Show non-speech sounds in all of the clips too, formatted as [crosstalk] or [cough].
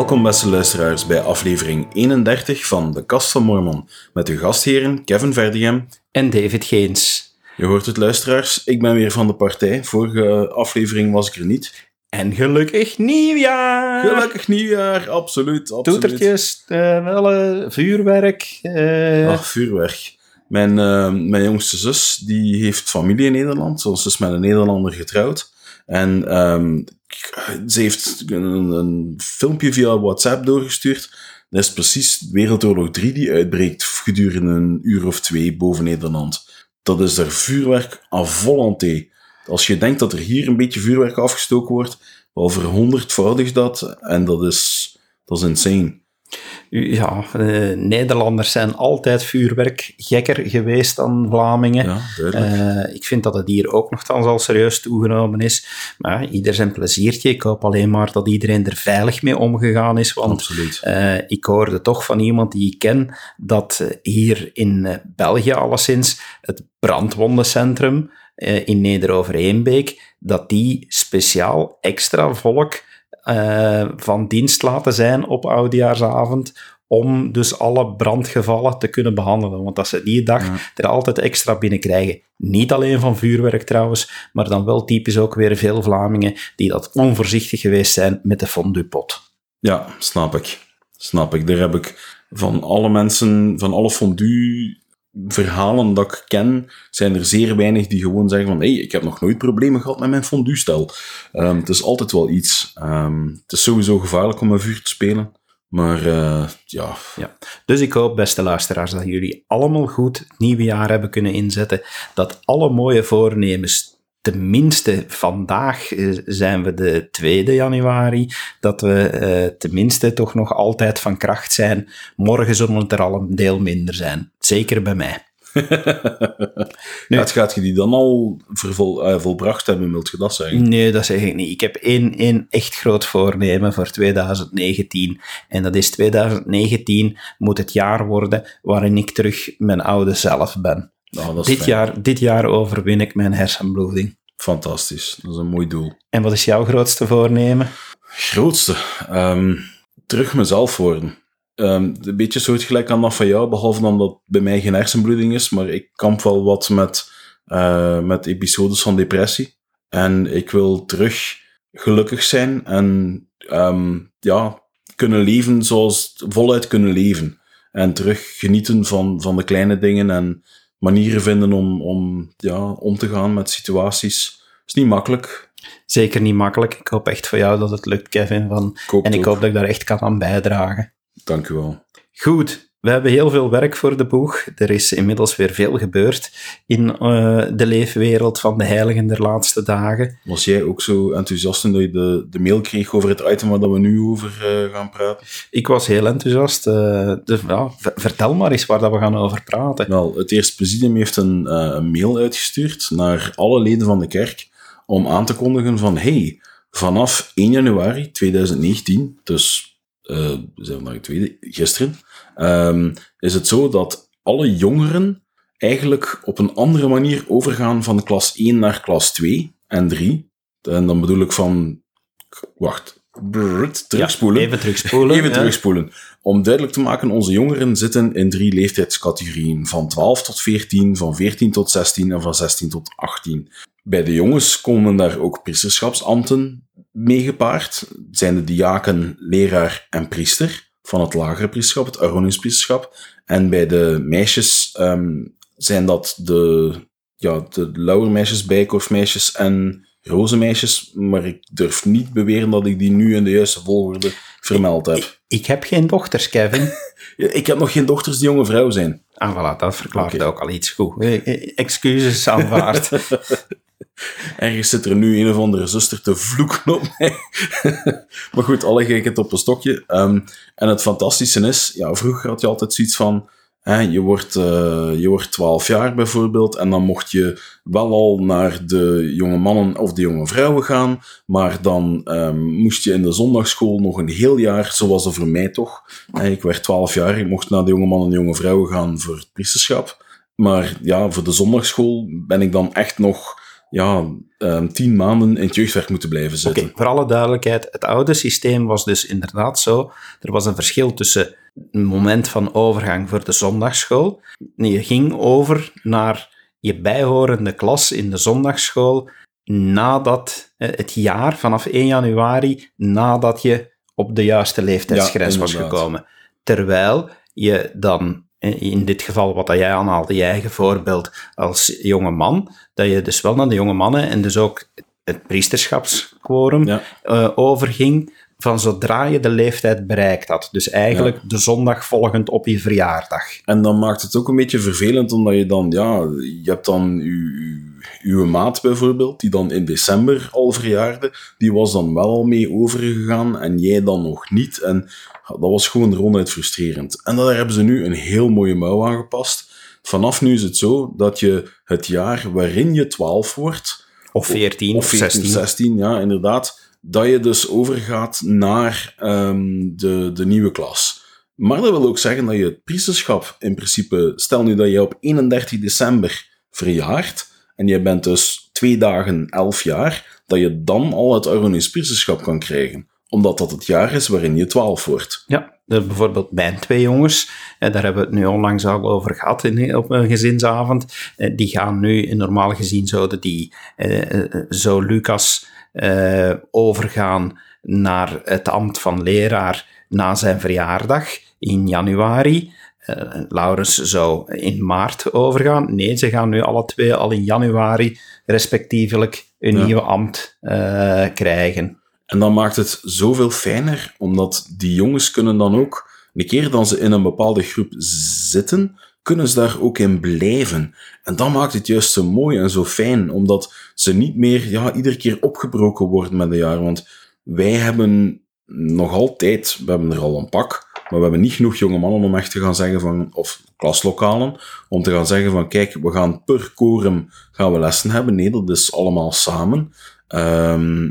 Welkom beste luisteraars bij aflevering 31 van De Kast van Mormon met uw gastheren Kevin Verdiem en David Geens. Je hoort het luisteraars, ik ben weer van de partij. Vorige aflevering was ik er niet. En gelukkig nieuwjaar! Gelukkig nieuwjaar, absoluut. absoluut. Toetertjes, uh, vuurwerk. Uh... Ach, vuurwerk. Mijn, uh, mijn jongste zus die heeft familie in Nederland. Ze is met een Nederlander getrouwd. En um, ze heeft een, filmpje via WhatsApp doorgestuurd. Dat is precies Wereldoorlog 3 die uitbreekt gedurende een uur of twee boven Nederland. Dat is daar vuurwerk à volonté. Als je denkt dat er hier een beetje vuurwerk afgestoken wordt, wel verhonderdvoudig dat. En dat is, dat is insane ja, uh, Nederlanders zijn altijd vuurwerkgekker geweest dan Vlamingen. Ja, uh, ik vind dat het hier ook nogthans al serieus toegenomen is. Maar ieder zijn pleziertje. Ik hoop alleen maar dat iedereen er veilig mee omgegaan is. Want Absoluut. Uh, ik hoorde toch van iemand die ik ken dat hier in België alleszins het brandwondencentrum in Neder-Overeenbeek, dat die speciaal extra volk uh, van dienst laten zijn op oudejaarsavond om dus alle brandgevallen te kunnen behandelen. Want dat ze die dag er altijd extra binnen krijgen. Niet alleen van vuurwerk trouwens, maar dan wel typisch ook weer veel Vlamingen die dat onvoorzichtig geweest zijn met de fondue-pot. Ja, snap ik. Snap ik. Daar heb ik van alle mensen, van alle fondue verhalen dat ik ken, zijn er zeer weinig die gewoon zeggen van hey, ik heb nog nooit problemen gehad met mijn fondue-stel. Um, het is altijd wel iets. Um, het is sowieso gevaarlijk om een vuur te spelen. Maar uh, ja. ja. Dus ik hoop, beste luisteraars, dat jullie allemaal goed het nieuwe jaar hebben kunnen inzetten. Dat alle mooie voornemens tenminste vandaag eh, zijn we de 2 januari, dat we uh, tenminste toch nog altijd van kracht zijn. Morgen zullen het er al een deel minder zijn. Zeker bij mij. [laughs] nu, gaat, gaat je die dan al vervol, uh, volbracht hebben, wilt je dat zeggen? Nee, dat zeg ik niet. Ik heb één, één echt groot voornemen voor 2019. En dat is 2019 moet het jaar worden waarin ik terug mijn oude zelf ben. Oh, dit, jaar, dit jaar overwin ik mijn hersenbloeding. Fantastisch, dat is een mooi doel. En wat is jouw grootste voornemen? Grootste? Um, terug mezelf worden. Um, een beetje soortgelijk aan dat van jou, behalve dan dat bij mij geen hersenbloeding is, maar ik kamp wel wat met, uh, met episodes van depressie. En ik wil terug gelukkig zijn en um, ja, kunnen leven zoals voluit kunnen leven. En terug genieten van, van de kleine dingen en manieren vinden om, om, ja, om te gaan met situaties. is niet makkelijk. Zeker niet makkelijk. Ik hoop echt voor jou dat het lukt, Kevin. Van, ik en ik ook. hoop dat ik daar echt kan aan bijdragen. Dank u wel. Goed. We hebben heel veel werk voor de boeg. Er is inmiddels weer veel gebeurd in uh, de leefwereld van de heiligen der laatste dagen. Was jij ook zo enthousiast toen je de, de mail kreeg over het item waar we nu over uh, gaan praten? Ik was heel enthousiast. Uh, dus ja, vertel maar eens waar dat we gaan over praten. Wel, het Eerste Presidium heeft een, mail uitgestuurd naar alle leden van de kerk om aan te kondigen van hey, vanaf 1 januari 2019, dus we zijn vandaag tweede, gisteren, um, is het zo dat alle jongeren eigenlijk op een andere manier overgaan van klas 1 naar klas 2 en 3. En dan bedoel ik van, wacht, brrrt, terugspoelen. Ja, even terugspoelen. even ja. terugspoelen. Om duidelijk te maken, onze jongeren zitten in drie leeftijdscategorieën. Van 12 tot 14, van 14 tot 16 en van 16 tot 18. Bij de jongens komen daar ook priesterschapsambten mee gepaard. Zijn de diaken, leraar en priester van het lagere priesterschap, het Aroniuspriesterschap. En bij de meisjes um, zijn dat de, ja, de lauwermeisjes, bijkorfmeisjes en rozenmeisjes. Maar ik durf niet beweren dat ik die nu in de juiste volgorde vermeld heb. Ik, ik heb geen dochters, Kevin. [laughs] ik heb nog geen dochters die jonge vrouw zijn. Ah, voilà, dat verklaart okay. ook al iets goed. Excuses aanvaard. [laughs] [laughs] Ergens zit er nu een of andere zuster te vloeken op mij. [laughs] maar goed, alle gekheid op een stokje. Um, en het fantastische is, ja, vroeger had je altijd zoiets van, hè, je, wordt, uh, je wordt 12 jaar bijvoorbeeld, en dan mocht je wel al naar de jonge mannen of de jonge vrouwen gaan, maar dan um, moest je in de zondagschool nog een heel jaar, zo was het voor mij toch. Ik werd 12 jaar, ik mocht naar de jonge mannen en jonge vrouwen gaan voor het priesterschap. Maar ja, voor de zondagschool ben ik dan echt nog ja, ehm, tien maanden in het jeugdwerk moeten blijven zitten. Oké, voor alle duidelijkheid, het oude systeem was dus inderdaad zo. Er was een verschil tussen een moment van overgang voor de zondagschool. Je ging over naar je bijhorende klas in de zondagschool nadat eh, het jaar, vanaf 1 januari, nadat je op de juiste leeftijdsgrens Ja, was gekomen. Terwijl je dan, in dit geval wat jij aanhaalde, je eigen voorbeeld als jonge man, dat je dus wel naar de jonge mannen en dus ook het priesterschapsquorum Ja. eh, overging van zodra je de leeftijd bereikt had. Dus eigenlijk de zondag volgend op je verjaardag. En dan maakt het ook een beetje vervelend, omdat je dan, ja, je hebt dan uw, uw maat bijvoorbeeld, die dan in december al verjaarde, die was dan wel al mee overgegaan en jij dan nog niet. En dat was gewoon ronduit frustrerend. En daar hebben ze nu een heel mooie mouw aangepast. Vanaf nu is het zo dat je het jaar waarin je 12 wordt, Of 14 of, of 14, 16. 16, ja, inderdaad. Dat je dus overgaat naar ehm, de, de nieuwe klas. Maar dat wil ook zeggen dat je het priesterschap in principe... Stel nu dat je op 31 december verjaart, en je bent dus twee dagen 11 jaar, dat je dan al het Aaronisch priesterschap kan krijgen. Omdat dat het jaar is waarin je 12 wordt. Ja, eh, bijvoorbeeld mijn twee jongens, eh, daar hebben we het nu onlangs al over gehad in, op een gezinsavond. Eh, Die gaan nu, normaal gezien zouden die, eh, eh, zo Lucas, eh, overgaan naar het ambt van leraar na zijn verjaardag in januari. Eh, Laurens zou in maart overgaan. Nee, ze gaan nu alle twee al in januari respectievelijk een Ja. nieuw ambt eh, krijgen. En dan maakt het zoveel fijner, omdat die jongens kunnen dan ook, een keer dat ze in een bepaalde groep zitten, kunnen ze daar ook in blijven. En dat maakt het juist zo mooi en zo fijn, omdat ze niet meer ja, iedere keer opgebroken worden met de jaren. Want wij hebben nog altijd, we hebben er al een pak, maar we hebben niet genoeg jonge mannen om echt te gaan zeggen van, of klaslokalen, om te gaan zeggen van, kijk, we gaan per quorum gaan we lessen hebben. Nee, dat is allemaal samen. Ehm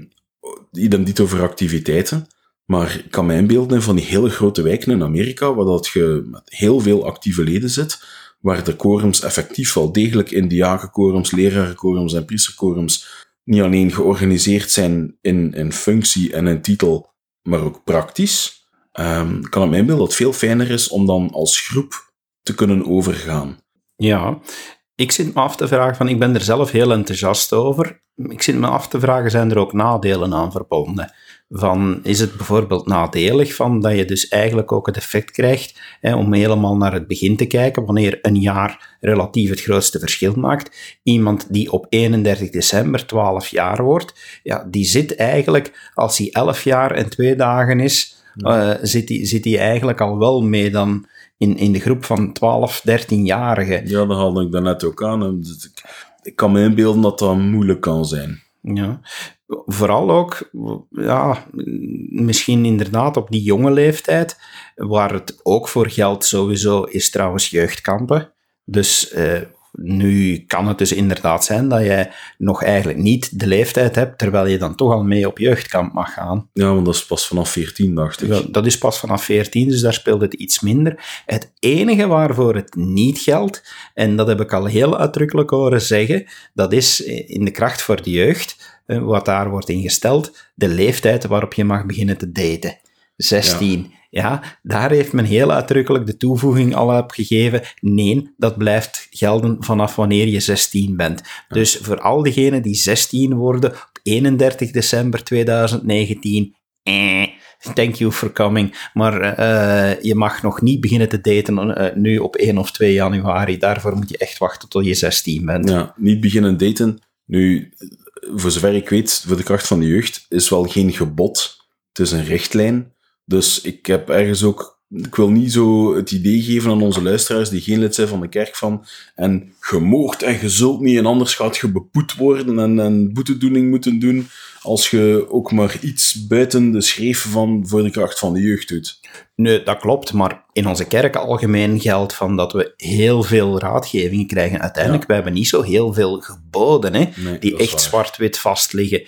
idem dito voor activiteiten. Maar ik kan me inbeelden van die hele grote wijken in Amerika, waar dat je met heel veel actieve leden zit, waar de quorums effectief wel degelijk in diakenquorums, lerarenquorums en priesterquorums niet alleen georganiseerd zijn in, in functie en in titel, maar ook praktisch, ehm, kan ik me inbeelden dat het veel fijner is om dan als groep te kunnen overgaan. Ja, ik zit me af te vragen, van, ik ben er zelf heel enthousiast over. Ik zit me af te vragen, zijn er ook nadelen aan verbonden? Van, is het bijvoorbeeld nadelig van dat je dus eigenlijk ook het effect krijgt hè, om helemaal naar het begin te kijken, wanneer een jaar relatief het grootste verschil maakt. Iemand die op 31 december 12 jaar wordt, ja, die zit eigenlijk, als hij 11 jaar en twee dagen is, eh, zit, hij, zit hij eigenlijk al wel mee dan in, in de groep van 12, 13-jarigen. Ja, dat haalde ik daarnet ook aan. dus Ik, ik kan me inbeelden dat dat moeilijk kan zijn. Ja. Vooral ook, ja, misschien inderdaad op die jonge leeftijd, waar het ook voor geldt sowieso, is trouwens jeugdkampen. Dus eh, nu kan het dus inderdaad zijn dat jij nog eigenlijk niet de leeftijd hebt, terwijl je dan toch al mee op jeugdkamp mag gaan. Ja, want dat is pas vanaf 14, dacht ik. Ja, dat is pas vanaf 14, dus daar speelt het iets minder. Het enige waarvoor het niet geldt, en dat heb ik al heel uitdrukkelijk horen zeggen, dat is in de kracht voor de jeugd, eh, wat daar wordt ingesteld, de leeftijd waarop je mag beginnen te daten. 16. Ja. Daar heeft men heel uitdrukkelijk de toevoeging al op gegeven. Nee, dat blijft gelden vanaf wanneer je 16 bent. Dus voor al diegenen die 16 worden op 31 december 2019, eh, thank you for coming. Maar eh, je mag nog niet beginnen te daten eh, nu op 1 of 2 januari. Daarvoor moet je echt wachten tot je 16 bent. Ja, niet beginnen daten. Nu, voor zover ik weet, voor de kracht van de jeugd, is wel geen gebod. Het is een richtlijn. Dus ik heb ergens ook... Ik wil niet zo het idee geven aan onze luisteraars die geen lid zijn van de kerk van en je moogt en je zult niet en anders gaat je worden en, en boetedoening moeten doen als je ook maar iets buiten de schreef van voor de kracht van de jeugd doet. Nee, dat klopt, maar in onze kerk algemeen geldt van dat we heel veel raadgevingen krijgen. Uiteindelijk, we hebben niet zo heel veel geboden, hè, Nee, die echt zwart-wit vastliggen.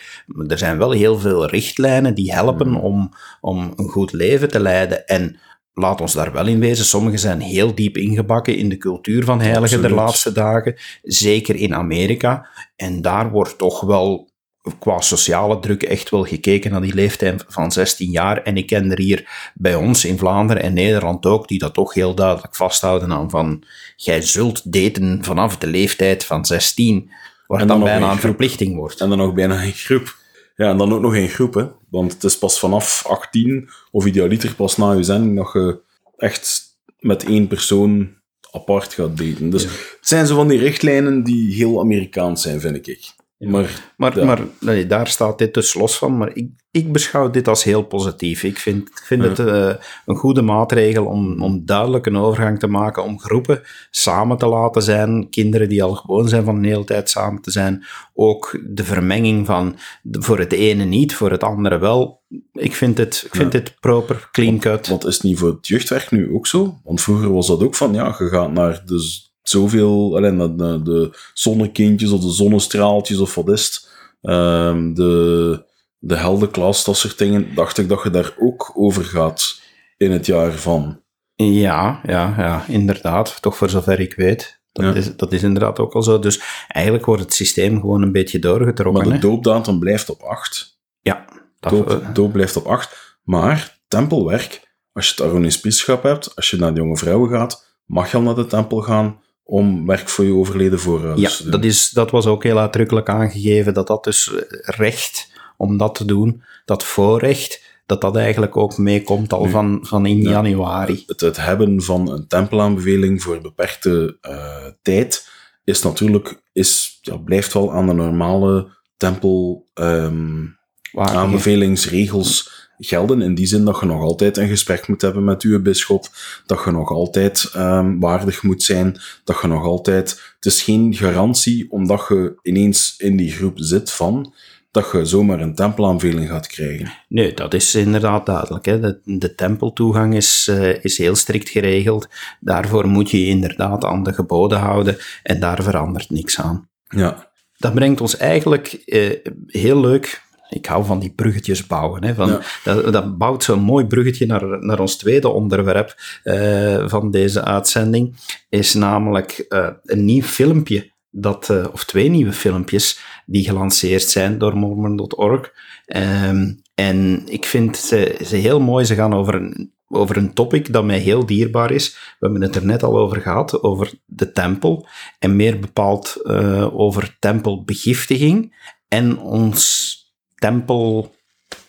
Er zijn wel heel veel richtlijnen die helpen Mm. om, om een goed leven te leiden. En laat ons daar wel in wezen. Sommigen zijn heel diep ingebakken in de cultuur van heiligen Absoluut. der laatste dagen. Zeker in Amerika. En daar wordt toch wel qua sociale druk echt wel gekeken naar die leeftijd van 16 jaar. En ik ken er hier bij ons in Vlaanderen en Nederland ook, die dat toch heel duidelijk vasthouden aan van, jij zult daten vanaf de leeftijd van 16, waar En dan bijna een een verplichting wordt. En dan nog bijna in groep. Ja, en dan ook nog in groep, hè. Want het is pas vanaf 18, of idealiter pas na je zending, dat je echt met één persoon apart gaat daten. Dus het zijn zo van die richtlijnen die heel Amerikaans zijn, vind ik. Maar Maar, Ja. maar nee, daar staat dit dus los van. Maar ik, ik beschouw dit als heel positief. Ik vind, ik vind Ja. het eh, een goede maatregel om, om duidelijk een overgang te maken, om groepen samen te laten zijn. Kinderen die al gewoon zijn van een hele tijd samen te zijn. Ook de vermenging van de- voor het ene niet, voor het andere wel. Ik vind het, ik vind dit proper, clean cut. wat is het niet voor het jeugdwerk nu ook zo? Want vroeger was dat ook van, ja, je gaat naar de zoveel, alleen de, de zonnekindjes of de zonnestraaltjes of wat is het. Ehm, de, de heldenklas, dat soort dingen. Dacht ik dat je daar ook over gaat in het jaar van. Ja, ja, ja, inderdaad. Toch voor zover ik weet. Dat, Ja. is, dat is inderdaad ook al zo. Dus eigenlijk wordt het systeem gewoon een beetje doorgetrokken. Maar de doopdatum blijft op 8. Ja, dat, Doop, doop blijft op 8. Maar tempelwerk, als je het priestschap hebt, als je naar de jonge vrouwen gaat, mag je al naar de tempel gaan om werk voor je overleden voorouders ja te doen. dat, is, dat was ook heel uitdrukkelijk aangegeven, dat dat dus recht om dat te doen, dat voorrecht, dat dat eigenlijk ook meekomt al Nu, van, van in ja. januari. het, het hebben van een tempelaanbeveling voor beperkte eh, tijd is natuurlijk, is, ja, blijft wel aan de normale tempel ehm, aanbevelingsregels gelden. In die zin dat je nog altijd een gesprek moet hebben met uw bisschop, dat je nog altijd ehm, waardig moet zijn, dat je nog altijd... Het is geen garantie omdat je ineens in die groep zit van dat je zomaar een tempelaanbeveling gaat krijgen. Nee, dat is inderdaad duidelijk. Hè. De, de tempeltoegang is, eh, is heel strikt geregeld. Daarvoor moet je je inderdaad aan de geboden houden en daar verandert niks aan. Ja, Dat brengt ons eigenlijk eh, heel leuk. Ik hou van die bruggetjes bouwen. Hè, van, Ja. dat, dat bouwt zo'n mooi bruggetje naar, naar ons tweede onderwerp eh, van deze uitzending. Is namelijk eh, een nieuw filmpje, dat, eh, of twee nieuwe filmpjes, die gelanceerd zijn door Mormon.org. Ehm, en ik vind ze, ze heel mooi. Ze gaan over een, over een topic dat mij heel dierbaar is. We hebben het er net al over gehad, over de tempel. En meer bepaald over tempelbegiftiging en ons tempel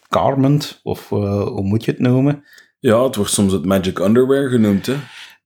garment, of eh, hoe moet je het noemen? ja het wordt soms het magic underwear genoemd. Hè.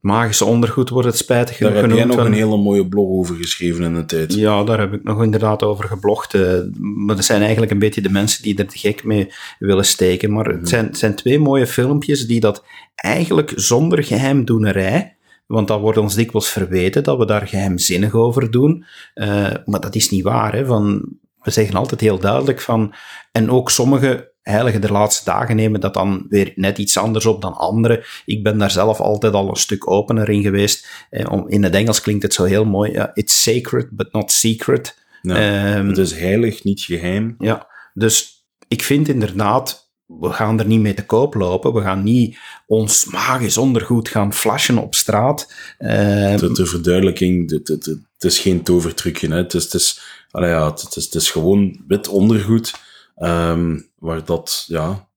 Magische ondergoed wordt het spijtig Daar genoeg heb jij genoemd. nog een hele mooie blog over geschreven in de tijd. Ja, daar heb ik nog inderdaad over geblogd. eh, maar dat zijn eigenlijk een beetje de mensen die er te gek mee willen steken. Maar het zijn, het zijn twee mooie filmpjes die dat eigenlijk zonder geheimdoenerij. Want dat wordt ons dikwijls verweten dat we daar geheimzinnig over doen. Eh, maar dat is niet waar. Hè? Van, we zeggen altijd heel duidelijk van. En ook sommige heiligen de laatste dagen nemen dat dan weer net iets anders op dan anderen. Ik ben daar zelf altijd al een stuk opener in geweest. Eh, in het Engels klinkt het zo heel mooi. it's sacred, but not secret. Ja, Ehm, het is heilig, niet geheim. ja, dus ik vind inderdaad, we gaan er niet mee te koop lopen. We gaan niet ons magisch ondergoed gaan flashen op straat. Ehm, De, de verduidelijking, het, is geen tovertrucje. Hè. Het, is, het, is, allee, ja, het, het is, het is gewoon wit ondergoed, ehm, waar dat, ja...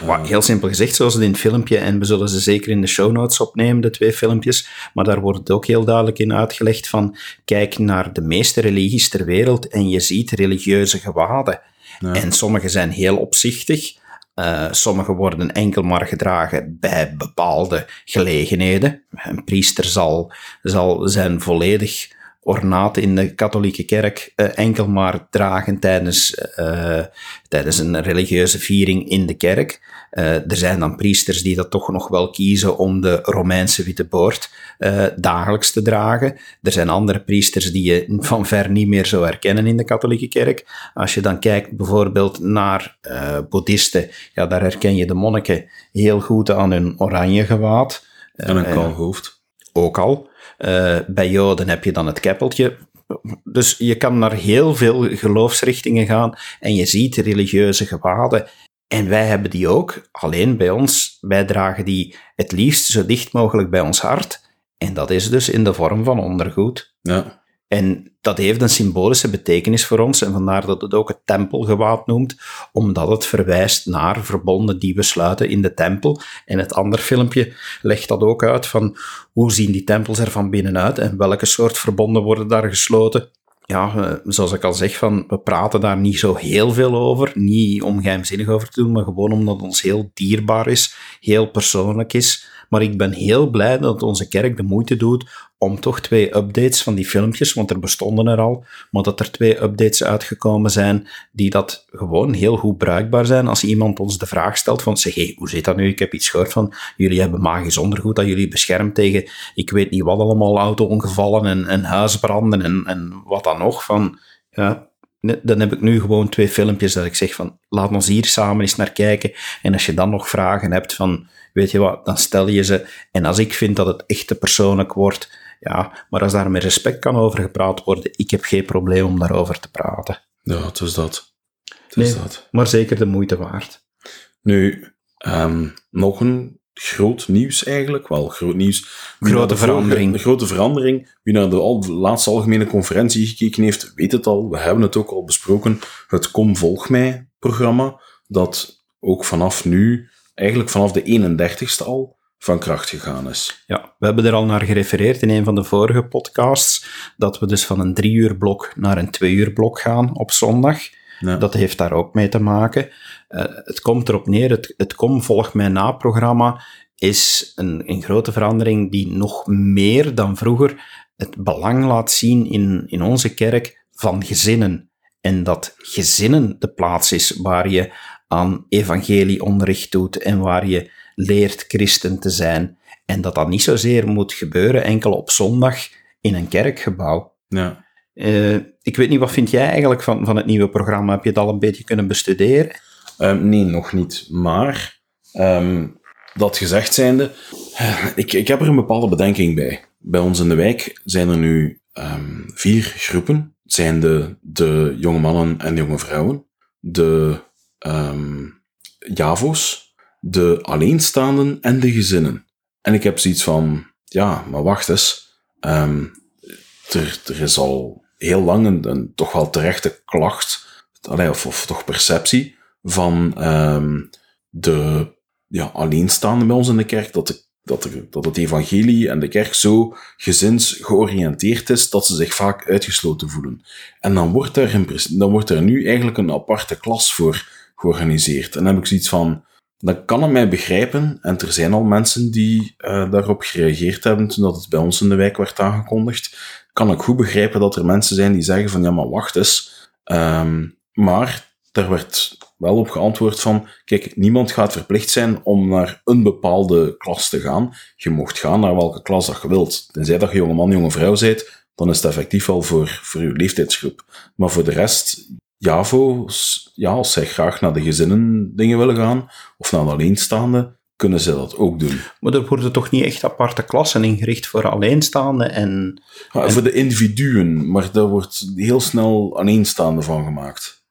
eh, Maar heel simpel gezegd, zoals het in het filmpje, en we zullen ze zeker in de show notes opnemen, de twee filmpjes, maar daar wordt het ook heel duidelijk in uitgelegd van, kijk naar de meeste religies ter wereld en je ziet religieuze gewaden. Ja. En sommige zijn heel opzichtig, eh, sommige worden enkel maar gedragen bij bepaalde gelegenheden. Een priester zal, zal zijn volledig ornaat in de katholieke kerk eh, enkel maar dragen tijdens, eh, tijdens een religieuze viering in de kerk. Eh, er zijn dan priesters die dat toch nog wel kiezen om de Romeinse witte boord dagelijks te dragen. Er zijn andere priesters die je van ver niet meer zou herkennen in de katholieke kerk. Als je dan kijkt bijvoorbeeld naar boeddhisten, ja, daar herken je de monniken heel goed aan hun oranje gewaad. en een eh, kaal hoofd. ook al. Eh, bij Joden heb je dan het keppeltje. Dus je kan naar heel veel geloofsrichtingen gaan en je ziet religieuze gewaden. En wij hebben die ook, alleen bij ons, wij dragen die het liefst zo dicht mogelijk bij ons hart. En dat is dus in de vorm van ondergoed. Ja. En dat heeft een symbolische betekenis voor ons, en vandaar dat het ook het tempelgewaad noemt, omdat het verwijst naar verbonden die we sluiten in de tempel. En het andere filmpje legt dat ook uit van hoe zien die tempels er van binnenuit en welke soort verbonden worden daar gesloten. Ja, eh, zoals ik al zeg, van, we praten daar niet zo heel veel over. Niet om geheimzinnig over te doen, maar gewoon omdat het ons heel dierbaar is, heel persoonlijk is. Maar ik ben heel blij dat onze kerk de moeite doet om toch twee updates van die filmpjes, want er bestonden er al, maar dat er twee updates uitgekomen zijn die dat gewoon heel goed bruikbaar zijn. Als iemand ons de vraag stelt van, zeg, hey, hoe zit dat nu? Ik heb iets gehoord van, jullie hebben magisch ondergoed dat jullie beschermt tegen, ik weet niet wat allemaal, auto-ongevallen en, en huisbranden en, en wat dan nog. Van, ja, dan heb ik nu gewoon twee filmpjes dat ik zeg van, laat ons hier samen eens naar kijken. En als je dan nog vragen hebt van, weet je wat, dan stel je ze. En als ik vind dat het echt te persoonlijk wordt, ja, maar als daar met respect kan over gepraat worden, ik heb geen probleem om daarover te praten. Ja, het is dat. Het is Nee. dat. Maar zeker de moeite waard. Nu, ehm, nog een groot nieuws eigenlijk. Wel, groot nieuws. Grote de vorige- verandering. Grote verandering. Wie naar de al- laatste algemene conferentie gekeken heeft, weet het al. We hebben het ook al besproken. Het Kom Volg Mij programma, dat ook vanaf nu, eigenlijk vanaf de 31ste al, van kracht gegaan is. Ja, we hebben er al naar gerefereerd in een van de vorige podcasts, dat we dus van een drie uur blok naar een twee uur blok gaan op zondag. Ja. Dat heeft daar ook mee te maken. Eh, het komt erop neer, het, het Kom Volg Mij Na-programma is een, een grote verandering die nog meer dan vroeger het belang laat zien in, in onze kerk van gezinnen. En dat gezinnen de plaats is waar je aan evangelieonderricht doet en waar je leert christen te zijn. En dat dat niet zozeer moet gebeuren enkel op zondag in een kerkgebouw. Ja. Eh, ik weet niet, wat vind jij eigenlijk van, van het nieuwe programma? Heb je het al een beetje kunnen bestuderen? Ehm, nee, nog niet. Maar, ehm, dat gezegd zijnde, eh, ik, ik heb er een bepaalde bedenking bij. Bij ons in de wijk zijn er nu ehm, vier groepen. Het zijn de, de jonge mannen en jonge vrouwen, de ehm, JAVO's, de alleenstaanden en de gezinnen. En ik heb zoiets van, ja, maar wacht eens. Ehm, er, is al heel lang een, toch wel terechte klacht, of, of toch perceptie, van ehm, de ja, alleenstaanden bij ons in de kerk, dat, de, dat, dat het evangelie en de kerk zo gezinsgeoriënteerd is, dat ze zich vaak uitgesloten voelen. En dan wordt er, dan wordt er nu eigenlijk een aparte klas voor georganiseerd. En dan heb ik zoiets van, dan kan het mij begrijpen, en er zijn al mensen die eh, daarop gereageerd hebben toen dat het bij ons in de wijk werd aangekondigd, kan ik goed begrijpen dat er mensen zijn die zeggen van, ja, maar wacht eens. Ehm, maar daar werd wel op geantwoord van, kijk, niemand gaat verplicht zijn om naar een bepaalde klas te gaan. Je mocht gaan naar welke klas dat je wilt. Tenzij dat je jonge man, jonge vrouw bent, dan is het effectief wel voor, voor je leeftijdsgroep. Maar voor de rest, JAVO's, ja, als zij graag naar de gezinnen dingen willen gaan, of naar de alleenstaande, kunnen zij dat ook doen. Maar er worden toch niet echt aparte klassen ingericht voor alleenstaanden en... Ja, Voor de individuen, maar daar wordt heel snel alleenstaande van gemaakt.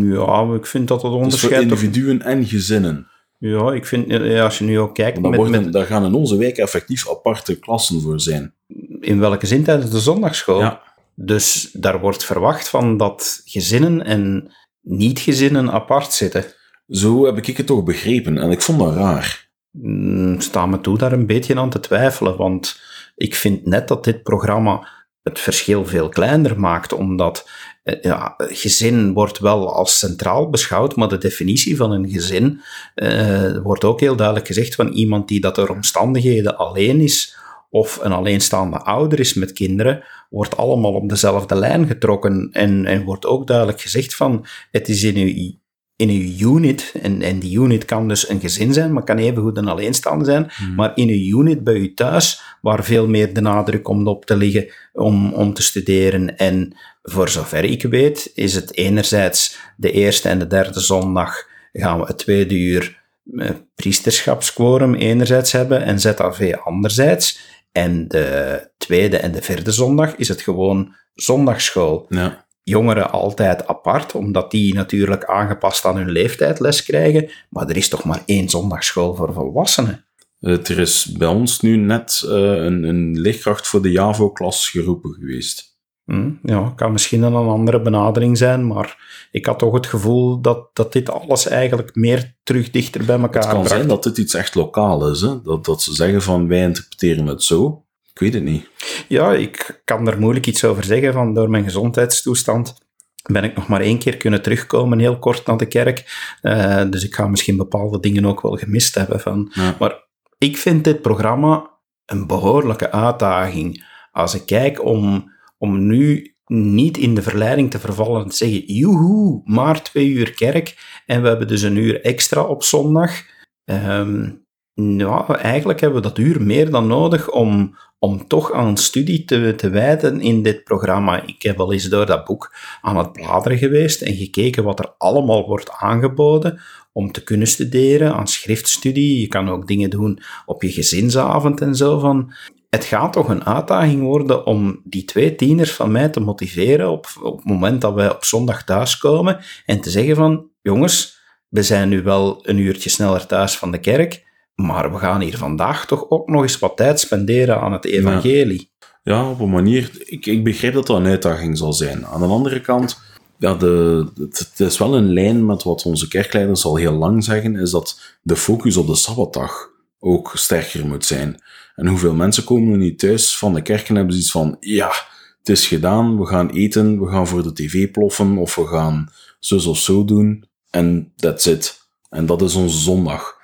Ja, ik vind dat het Dus voor onderscheid... individuen en gezinnen. Ja, ik vind, ja, als je nu ook kijkt, met, worden, met, daar gaan in onze wijk effectief aparte klassen voor zijn. in welke zin tijdens de zondagschool. Ja. Dus daar wordt verwacht van dat gezinnen en niet-gezinnen apart zitten. Zo heb ik het toch begrepen en ik vond dat raar. Mm, sta me toe daar een beetje aan te twijfelen, want ik vind net dat dit programma het verschil veel kleiner maakt, omdat eh, ja, gezin wordt wel als centraal beschouwd, maar de definitie van een gezin eh, wordt ook heel duidelijk gezegd van iemand die dat door omstandigheden alleen is of een alleenstaande ouder is met kinderen, wordt allemaal op dezelfde lijn getrokken en, en wordt ook duidelijk gezegd van het is in uw in uw unit, en, en die unit kan dus een gezin zijn, maar kan evengoed een alleenstaande zijn, maar in uw unit bij u thuis, waar veel meer de nadruk komt op te liggen om, om te studeren. En voor zover ik weet, is het enerzijds de eerste en de derde zondag gaan we het tweede uur eh, priesterschapsquorum enerzijds hebben en ZAV anderzijds. En de tweede en de vierde zondag is het gewoon zondagsschool. Ja. jongeren altijd apart, omdat die natuurlijk aangepast aan hun leeftijd les krijgen. Maar er is toch maar één zondagschool voor volwassenen. Er is bij ons nu net uh, een, een leerkracht voor de JAVO-klas geroepen geweest. Hm, ja, kan misschien een andere benadering zijn, maar ik had toch het gevoel dat, dat dit alles eigenlijk meer terug dichter bij elkaar Het kan bracht. zijn dat dit iets echt lokaal is, hè? Dat, dat ze zeggen van wij interpreteren het zo. Ik weet het niet. Ja, ik kan er moeilijk iets over zeggen, van door mijn gezondheidstoestand ben ik nog maar één keer kunnen terugkomen, heel kort naar de kerk. Uh, dus ik ga misschien bepaalde dingen ook wel gemist hebben. Van. Ja. Maar ik vind dit programma een behoorlijke uitdaging. Als ik kijk om, om nu niet in de verleiding te vervallen en te zeggen, joehoe, maar twee uur kerk en we hebben dus een uur extra op zondag. Nou, eigenlijk hebben we dat uur meer dan nodig om, om toch aan studie te, te wijden in dit programma. Ik heb wel eens door dat boek aan het bladeren geweest en gekeken wat er allemaal wordt aangeboden om te kunnen studeren aan schriftstudie. Je kan ook dingen doen op je gezinsavond en zo. Van. Het gaat toch een uitdaging worden om die twee tieners van mij te motiveren op, op het moment dat wij op zondag thuiskomen en te zeggen van, jongens, we zijn nu wel een uurtje sneller thuis van de kerk, maar we gaan hier vandaag toch ook nog eens wat tijd spenderen aan het evangelie. Ja, ja op een manier. Ik, ik begrijp dat dat een uitdaging zal zijn. Aan de andere kant, ja, de, het, het, is wel een lijn met wat onze kerkleiders al heel lang zeggen, is dat de focus op de Sabbatdag ook sterker moet zijn. En hoeveel mensen komen er niet thuis van de kerk en hebben zoiets van, ja, het is gedaan, we gaan eten, we gaan voor de tv ploffen, of we gaan zus of zo doen, en that's it. En dat is onze zondag.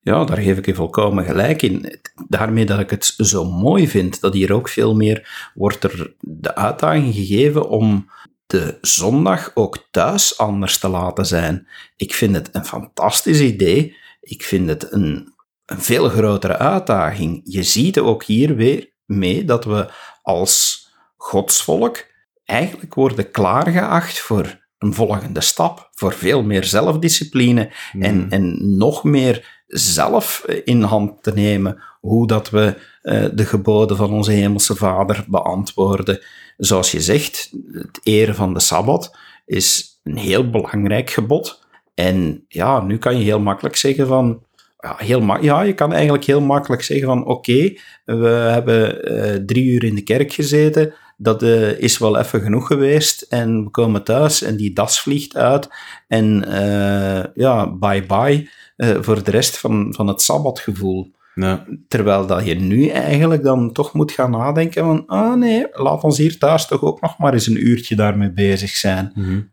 Ja, daar geef ik je volkomen gelijk in. Daarmee dat ik het zo mooi vind, dat hier ook veel meer wordt er de uitdaging gegeven om de zondag ook thuis anders te laten zijn. Ik vind het een fantastisch idee. Ik vind het een, een veel grotere uitdaging. Je ziet ook hier weer mee dat we als godsvolk eigenlijk worden klaargeacht voor een volgende stap, voor veel meer zelfdiscipline Hmm. en, en nog meer zelf in hand te nemen hoe dat we uh, de geboden van onze hemelse Vader beantwoorden. Zoals je zegt, het eren van de Sabbat is een heel belangrijk gebod. En ja, nu kan je heel makkelijk zeggen van, ja, heel ma ja je kan eigenlijk heel makkelijk zeggen van, oké, okay, we hebben uh, drie uur in de kerk gezeten, dat uh, is wel even genoeg geweest en we komen thuis en die das vliegt uit en uh, ja, bye bye voor de rest van, van het sabbatgevoel. Terwijl dat je nu eigenlijk dan toch moet gaan nadenken van, ah nee, laat ons hier thuis toch ook nog maar eens een uurtje daarmee bezig zijn. Mm -hmm.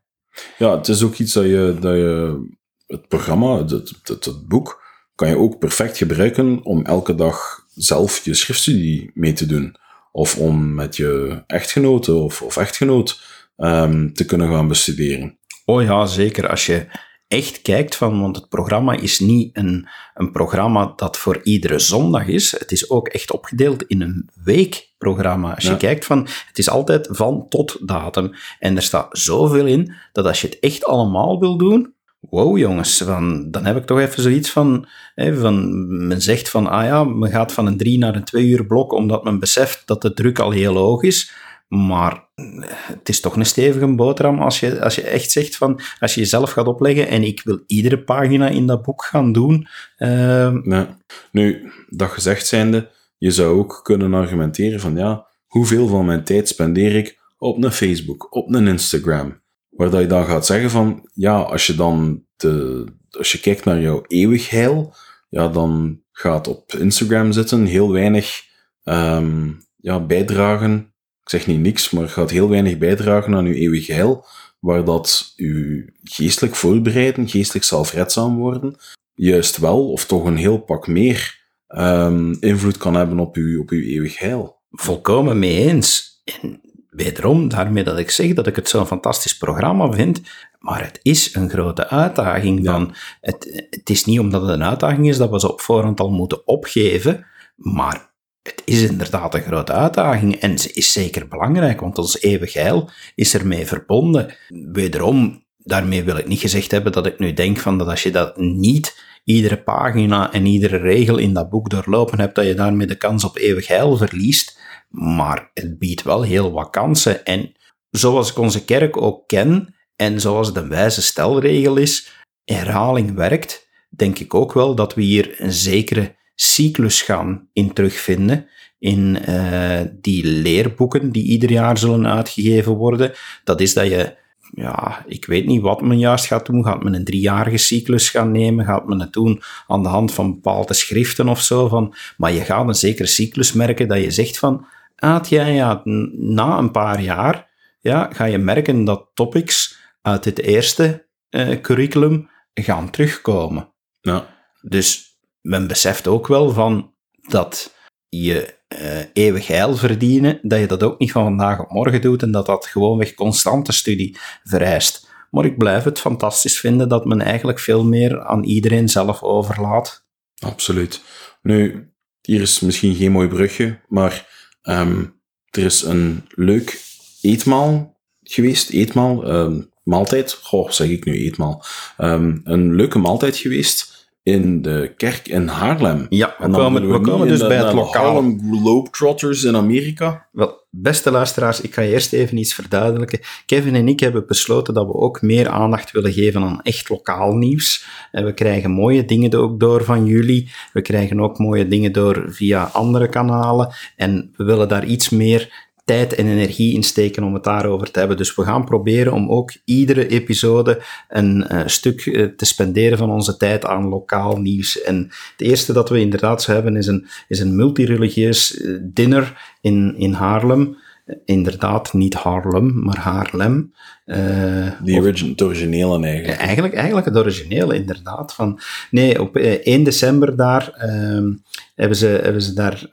Ja, het is ook iets dat je, dat je het programma, het, het, het boek, kan je ook perfect gebruiken om elke dag zelf je schriftstudie mee te doen of om met je echtgenote of, of echtgenoot um, te kunnen gaan bestuderen. Oh ja, zeker. Als je echt kijkt van, want het programma is niet een, een programma dat voor iedere zondag is. Het is ook echt opgedeeld in een weekprogramma. Als je kijkt van, het is altijd van tot datum. En er staat zoveel in, dat als je het echt allemaal wil doen, wow jongens, dan heb ik toch even zoiets van, hè, van, men zegt van, ah ja, men gaat van een drie naar een twee uur blok, omdat men beseft dat de druk al heel hoog is. Maar het is toch een stevige boterham als je, als je echt zegt van, als je jezelf gaat opleggen en ik wil iedere pagina in dat boek gaan doen. Ja. Nu, dat gezegd zijnde, je zou ook kunnen argumenteren van ja, hoeveel van mijn tijd spendeer ik op een Facebook, op een Instagram? Waar dat je dan gaat zeggen van ja, als je dan de, als je kijkt naar jouw eeuwig heil, ja, dan gaat op Instagram zitten heel weinig ehm, ja, bijdragen. Ik zeg niet niks, maar gaat heel weinig bijdragen aan uw eeuwig heil, waar dat u geestelijk voorbereiden, geestelijk zelfredzaam worden, juist wel, of toch een heel pak meer ehm, invloed kan hebben op uw, op uw eeuwig heil. volkomen mee eens. En wederom, daarmee dat ik zeg dat ik het zo'n fantastisch programma vind, maar het is een grote uitdaging. Ja. Van, het, het is niet omdat het een uitdaging is dat we ze op voorhand al moeten opgeven, maar het is inderdaad een grote uitdaging en ze is zeker belangrijk, want ons eeuwig heil is ermee verbonden. Wederom, daarmee wil ik niet gezegd hebben dat ik nu denk van dat als je dat niet iedere pagina en iedere regel in dat boek doorlopen hebt, dat je daarmee de kans op eeuwig heil verliest. Maar het biedt wel heel wat kansen. En zoals ik onze kerk ook ken en zoals de wijze stelregel is, herhaling werkt, denk ik ook wel dat we hier een zekere cyclus gaan in terugvinden in uh, die leerboeken die ieder jaar zullen uitgegeven worden. Dat is dat je, ja, ik weet niet wat men juist gaat doen. Gaat men een driejarige cyclus gaan nemen? Gaat men het doen aan de hand van bepaalde schriften of zo? Van, maar je gaat een zekere cyclus merken dat je zegt van, ah, ja, ja, na een paar jaar ja, ga je merken dat topics uit het eerste uh, curriculum gaan terugkomen. Ja. Dus men beseft ook wel van dat je uh, eeuwig heil verdienen, dat je dat ook niet van vandaag op morgen doet en dat dat gewoonweg constante studie vereist. Maar ik blijf het fantastisch vinden dat men eigenlijk veel meer aan iedereen zelf overlaat. Absoluut. Nu, hier is misschien geen mooi brugje, maar um, er is een leuk eetmaal geweest. Eetmaal, um, maaltijd. Goh, zeg ik nu eetmaal. Um, een leuke maaltijd geweest in de kerk in Haarlem. Ja, we komen, we, komen dus bij het lokale. Harlem Globetrotters in Amerika. Wel, beste luisteraars, ik ga eerst even iets verduidelijken. Kevin en ik hebben besloten dat we ook meer aandacht willen geven aan echt lokaal nieuws. En we krijgen mooie dingen ook door van jullie. We krijgen ook mooie dingen door via andere kanalen. En we willen daar iets meer tijd en energie insteken om het daarover te hebben. Dus we gaan proberen om ook iedere episode een uh, stuk uh, te spenderen van onze tijd aan lokaal nieuws. En het eerste dat we inderdaad zo hebben is een, is een multireligieus uh, dinner in, in Haarlem inderdaad niet Harlem, maar Haarlem. Uh, Die origin, het originele eigenlijk. Eigenlijk, eigenlijk het originele, inderdaad. Van, nee, op 1 december daar uh, hebben, ze, hebben ze daar,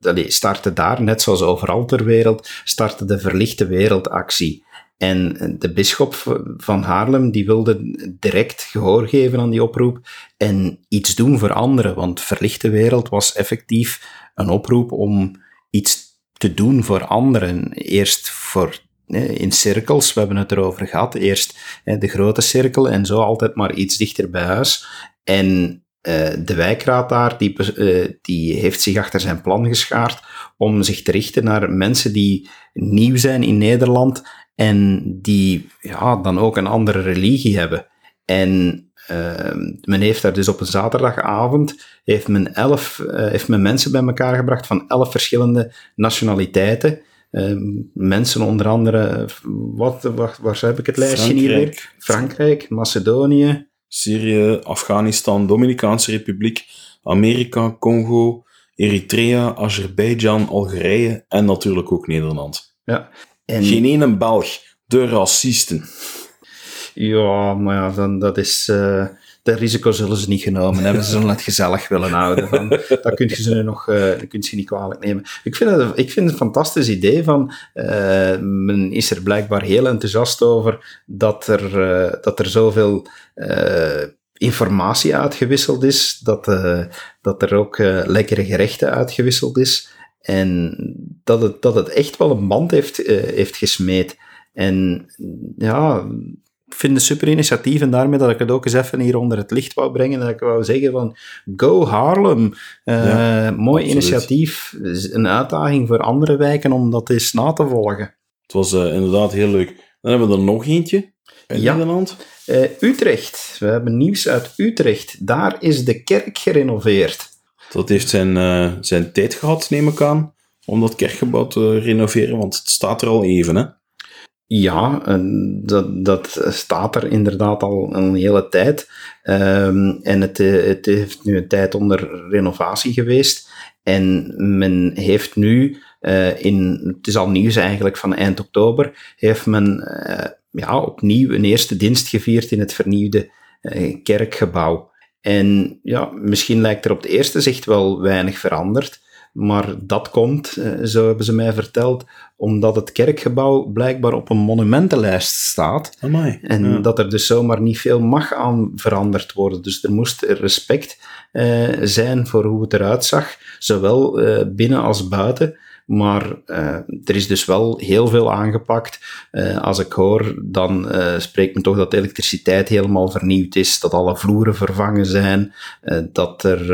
allee, starten daar, net zoals overal ter wereld, startte de Verlichte Wereldactie. En de bisschop van Haarlem die wilde direct gehoor geven aan die oproep en iets doen voor anderen, want Verlichte Wereld was effectief een oproep om iets te doen voor anderen. Eerst voor in cirkels, we hebben het erover gehad. Eerst de grote cirkel en zo altijd maar iets dichter bij huis. En de wijkraad daar, die, uh, die heeft zich achter zijn plan geschaard om zich te richten naar mensen die nieuw zijn in Nederland en die ja, dan ook een andere religie hebben. En uh, men heeft daar dus op een zaterdagavond heeft men, elf, uh, heeft men mensen bij elkaar gebracht van elf verschillende nationaliteiten. Uh, mensen onder andere, wat, waar, waar heb ik het lijstje Frankrijk. hier weer? Frankrijk, Macedonië, Syrië, Afghanistan, Dominicaanse Republiek, Amerika, Congo, Eritrea, Azerbeidzjan, Algerije en natuurlijk ook Nederland. Ja. En... Geen ene Belg, de racisten. Ja, maar ja, dan, dat is... Uh, dat risico zullen ze niet genomen hebben. Ze zullen het gezellig willen houden. Van, dat kun je ze nu nog uh, kun je niet kwalijk nemen. Ik vind het, ik vind het een fantastisch idee van... Uh, men is er blijkbaar heel enthousiast over dat er, uh, dat er zoveel informatie uitgewisseld is. Dat, dat er ook lekkere gerechten uitgewisseld is. En dat het, dat het echt wel een band heeft, heeft gesmeed. En ja, ik vind het een super initiatief en daarmee dat ik het ook eens even hier onder het licht wou brengen. Dat ik wou zeggen van, go Harlem. Uh, mooi initiatief. Een uitdaging voor andere wijken om dat eens na te volgen. Het was uh, inderdaad heel leuk. Dan hebben we er nog eentje in ja. Nederland. Uh, Utrecht. We hebben nieuws uit Utrecht. Daar is de kerk gerenoveerd. Dat heeft zijn, zijn tijd gehad, neem ik aan, om dat kerkgebouw te renoveren, want het staat er al even, hè? Ja, dat, dat staat er inderdaad al een hele tijd. Um, en het, het heeft nu een tijd onder renovatie geweest. En men heeft nu, uh, in, het is al nieuws eigenlijk van eind oktober, heeft men uh, ja, opnieuw een eerste dienst gevierd in het vernieuwde uh, kerkgebouw. En ja, misschien lijkt er op het eerste zicht wel weinig veranderd. Maar dat komt, eh, zo hebben ze mij verteld, omdat het kerkgebouw blijkbaar op een monumentenlijst staat. Amai, en dat er dus zomaar niet veel mag aan veranderd worden. Dus er moest respect uh, zijn voor hoe het eruit zag, zowel uh, binnen als buiten. Maar uh, er is dus wel heel veel aangepakt. Uh, als ik hoor, dan spreekt men toch dat de elektriciteit helemaal vernieuwd is, dat alle vloeren vervangen zijn, dat er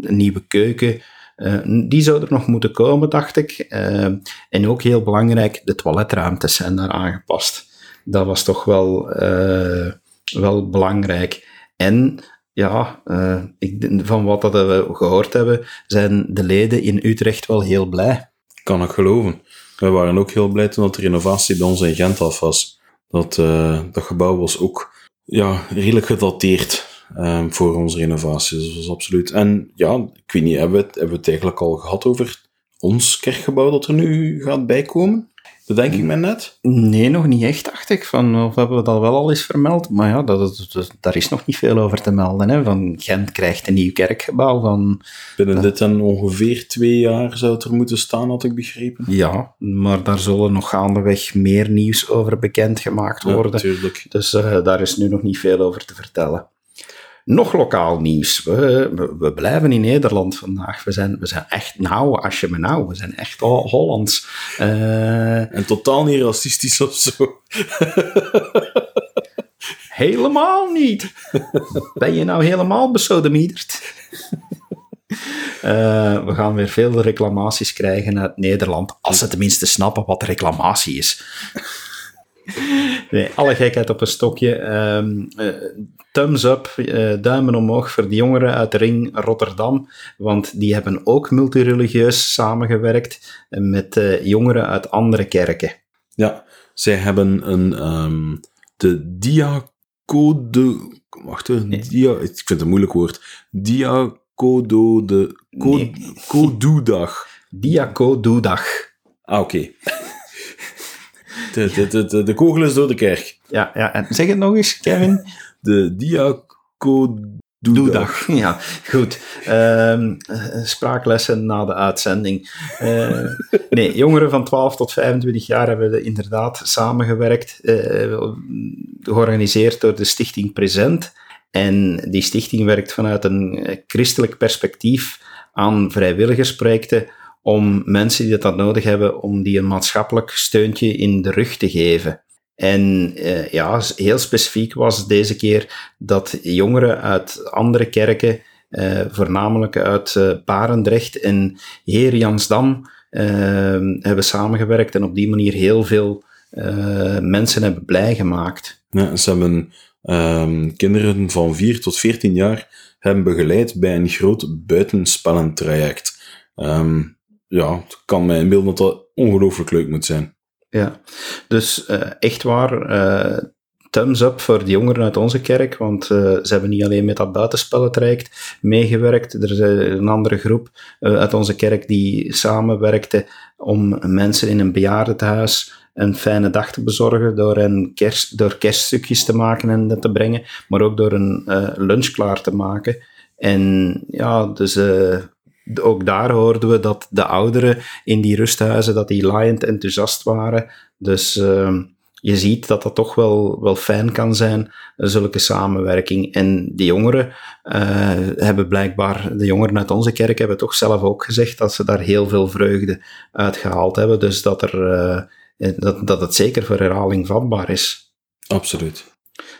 een nieuwe keuken Uh, die zou er nog moeten komen, dacht ik. Uh, en ook heel belangrijk, de toiletruimtes zijn daar aangepast. Dat was toch wel, uh, wel belangrijk. En ja, ik, van wat dat we gehoord hebben, zijn de leden in Utrecht wel heel blij. Kan ik geloven. We waren ook heel blij toen de renovatie bij ons in Gent af was. Dat, dat gebouw was ook ja, redelijk gedateerd um, voor onze renovatie. Dus dat was absoluut. En ja, ik weet niet, hebben we, het, hebben we het eigenlijk al gehad over ons kerkgebouw dat er nu gaat bijkomen? Bedenk ik me net? Nee, nog niet echt, dacht ik. Van, of hebben we dat wel al eens vermeld? Maar ja, dat, dat, daar is nog niet veel over te melden. Hè. Van Gent krijgt een nieuw kerkgebouw. Van, Binnen dit en ongeveer twee jaar zou het er moeten staan, had ik begrepen. Ja, maar daar zullen nog gaandeweg meer nieuws over bekendgemaakt worden. Ja, dus uh, daar is nu nog niet veel over te vertellen. Nog lokaal nieuws. We, we, blijven in Nederland vandaag. We zijn, we zijn echt nauw, als je me nou. We zijn echt Hollands. Uh, en totaal niet racistisch of zo. [laughs] helemaal niet. Ben je nou helemaal besodemieterd? Uh, we gaan weer veel reclamaties krijgen uit Nederland. Als ze tenminste snappen wat reclamatie is. Nee, alle gekheid op een stokje. Um, uh, thumbs up, uh, duimen omhoog voor de jongeren uit de ring Rotterdam. Want die hebben ook multireligieus samengewerkt met uh, jongeren uit andere kerken. Ja, zij hebben een, um, de diacode... Wacht even, nee. dia, ik vind het een moeilijk woord. Diacodo de... Co, nee. Diacodudag. Ah, oké. [laughs] Okay. De, de, de, de, kogel is door de kerk. Ja, ja, en zeg het nog eens, Kevin. [laughs] De diacodoedag. [laughs] Ja, goed. Uh, spraaklessen na de uitzending. Uh, nee, jongeren van 12 tot 25 jaar hebben inderdaad samengewerkt, uh, georganiseerd door de Stichting Present. En die stichting werkt vanuit een christelijk perspectief aan vrijwilligersprojecten om mensen die dat nodig hebben, om die een maatschappelijk steuntje in de rug te geven. En uh, ja, heel specifiek was deze keer dat jongeren uit andere kerken, uh, voornamelijk uit uh, Barendrecht en Heer Jansdam, hebben samengewerkt en op die manier heel veel mensen hebben blij gemaakt. Ze hebben um, kinderen van 4 tot 14 jaar hebben begeleid bij een groot buitenspellentraject. Um, ja, het kan mij inbeelden dat dat ongelooflijk leuk moet zijn. Ja, dus uh, echt waar, uh, thumbs up voor de jongeren uit onze kerk, want uh, ze hebben niet alleen met dat buitenspellentraject meegewerkt, er is een andere groep uit onze kerk die samenwerkte om mensen in een bejaardentehuis een fijne dag te bezorgen door, een kerst, door kerststukjes te maken en te brengen, maar ook door een lunch klaar te maken. En ja, dus ook daar hoorden we dat de ouderen in die rusthuizen, dat die laaiend enthousiast waren. Dus uh, je ziet dat dat toch wel, wel fijn kan zijn, zulke samenwerking. En de jongeren uh, hebben blijkbaar, de jongeren uit onze kerk hebben toch zelf ook gezegd dat ze daar heel veel vreugde uit gehaald hebben. Dus dat, er, uh, dat, dat het zeker voor herhaling vatbaar is. Absoluut.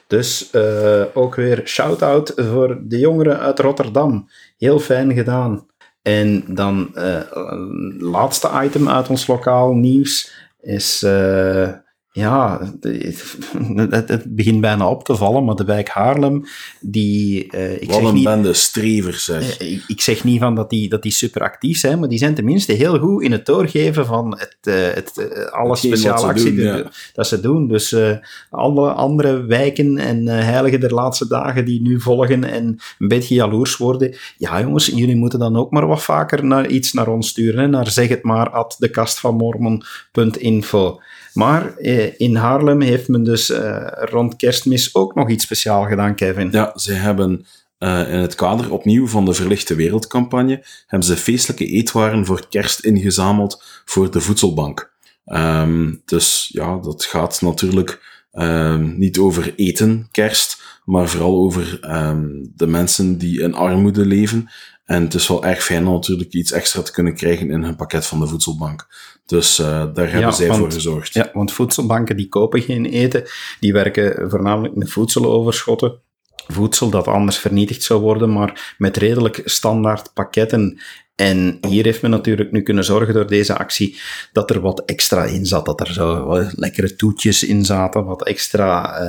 Dus uh, ook weer shout-out voor de jongeren uit Rotterdam. Heel fijn gedaan. En dan uh, laatste item uit ons lokaal nieuws is uh, ja, [laughs] het, het, begint bijna op te vallen, maar de wijk Haarlem, die... Uh, ik Wat zeg een niet, bende strevers, zeg. Uh, ik, ik, zeg niet van dat die, dat die super actief zijn, maar die zijn tenminste heel goed in het doorgeven van het, uh, het, alle speciale acties ja. dat ze doen. Dus alle andere wijken en heiligen der laatste dagen die nu volgen en een beetje jaloers worden. Ja jongens, jullie moeten dan ook maar wat vaker naar, iets naar ons sturen, hè, naar zeg het maar at dekastvanmormon.info. Maar eh, in Haarlem heeft men dus eh, rond kerstmis ook nog iets speciaal gedaan, Kevin. Ja, ze hebben uh, in het kader opnieuw van de Verlichte Wereldcampagne hebben ze feestelijke eetwaren voor kerst ingezameld voor de voedselbank. Um, dus ja, dat gaat natuurlijk um, niet over eten, kerst, maar vooral over um, de mensen die in armoede leven. En het is wel erg fijn om natuurlijk iets extra te kunnen krijgen in hun pakket van de voedselbank. Dus uh, daar hebben ja, zij want, voor gezorgd. Ja, want voedselbanken die kopen geen eten, die werken voornamelijk met voedseloverschotten. Voedsel dat anders vernietigd zou worden, maar met redelijk standaard pakketten. En hier heeft men natuurlijk nu kunnen zorgen door deze actie dat er wat extra in zat. Dat er zo wat lekkere toetjes in zaten, wat extra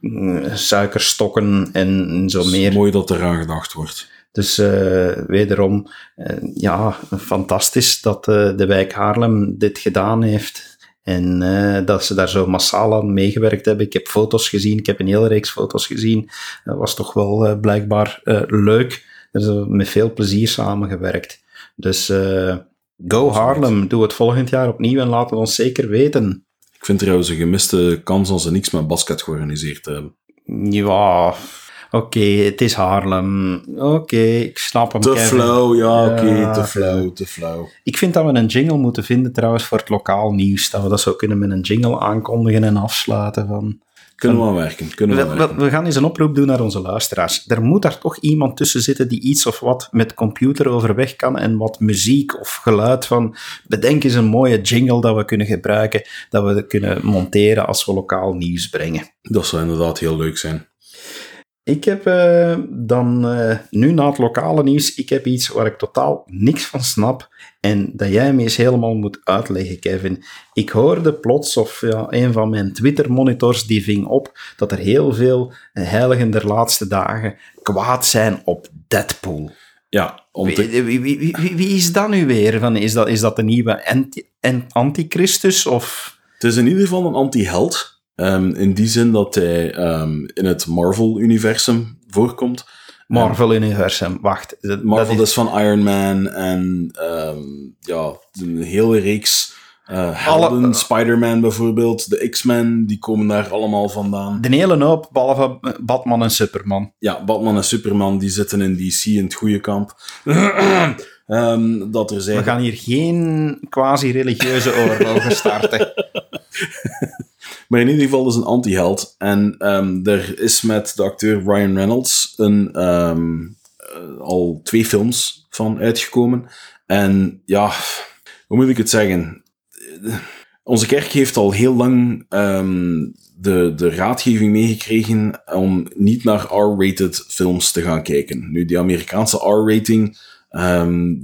uh, suikerstokken en zo meer. mooi dat er aan gedacht wordt. Dus uh, wederom, uh, ja, fantastisch dat uh, de wijk Haarlem dit gedaan heeft. En dat ze daar zo massaal aan meegewerkt hebben. Ik heb foto's gezien, ik heb een hele reeks foto's gezien. Dat was toch wel blijkbaar leuk. Er is met veel plezier samengewerkt. Dus go Haarlem, doe het volgend jaar opnieuw en laat het ons zeker weten. Ik vind trouwens een gemiste kans als ze niks met basket georganiseerd hebben. Ja, Oké, het is Haarlem. Oké, ik snap hem. Te flauw, ja, oké, te flauw, te flauw. Ik vind dat we een jingle moeten vinden trouwens voor het lokaal nieuws. Dat we dat zo kunnen met een jingle aankondigen en afsluiten van... Kunnen we aan werken, kunnen we, we, we, gaan eens een oproep doen naar onze luisteraars. Er moet daar toch iemand tussen zitten die iets of wat met computer overweg kan en wat muziek of geluid van... Bedenk eens een mooie jingle dat we kunnen gebruiken, dat we kunnen monteren als we lokaal nieuws brengen. Dat zou inderdaad heel leuk zijn. Ik heb uh, dan uh, nu na het lokale nieuws, ik heb iets waar ik totaal niks van snap en dat jij me eens helemaal moet uitleggen, Kevin. Ik hoorde plots, of ja, een van mijn Twitter-monitors die ving op, dat er heel veel heiligen der laatste dagen kwaad zijn op Deadpool. Ja, om te... wie, wie, wie, wie, is dat nu weer? Van, is, dat, is dat de nieuwe anti antichristus? Of... Het is in ieder geval een anti-held. Um, in die zin dat hij um, in het Marvel-universum voorkomt. Marvel-universum, wacht. Marvel is... is... van Iron Man en um, ja, een hele reeks uh, helden. Alle... Spider-Man bijvoorbeeld, de X-Men, die komen daar allemaal vandaan. De hele hoop, behalve Batman en Superman. Ja, Batman en Superman, die zitten in DC in het goede kamp. Um, [clears throat] dat er zijn... We gaan hier geen quasi-religieuze oorlogen starten. [laughs] Maar in ieder geval is een anti-held. En um, er is met de acteur Ryan Reynolds een, um, uh, al twee films van uitgekomen. En ja, hoe moet ik het zeggen? Onze kerk heeft al heel lang um, de, de raadgeving meegekregen om niet naar R-rated films te gaan kijken. Nu, die Amerikaanse R-rating,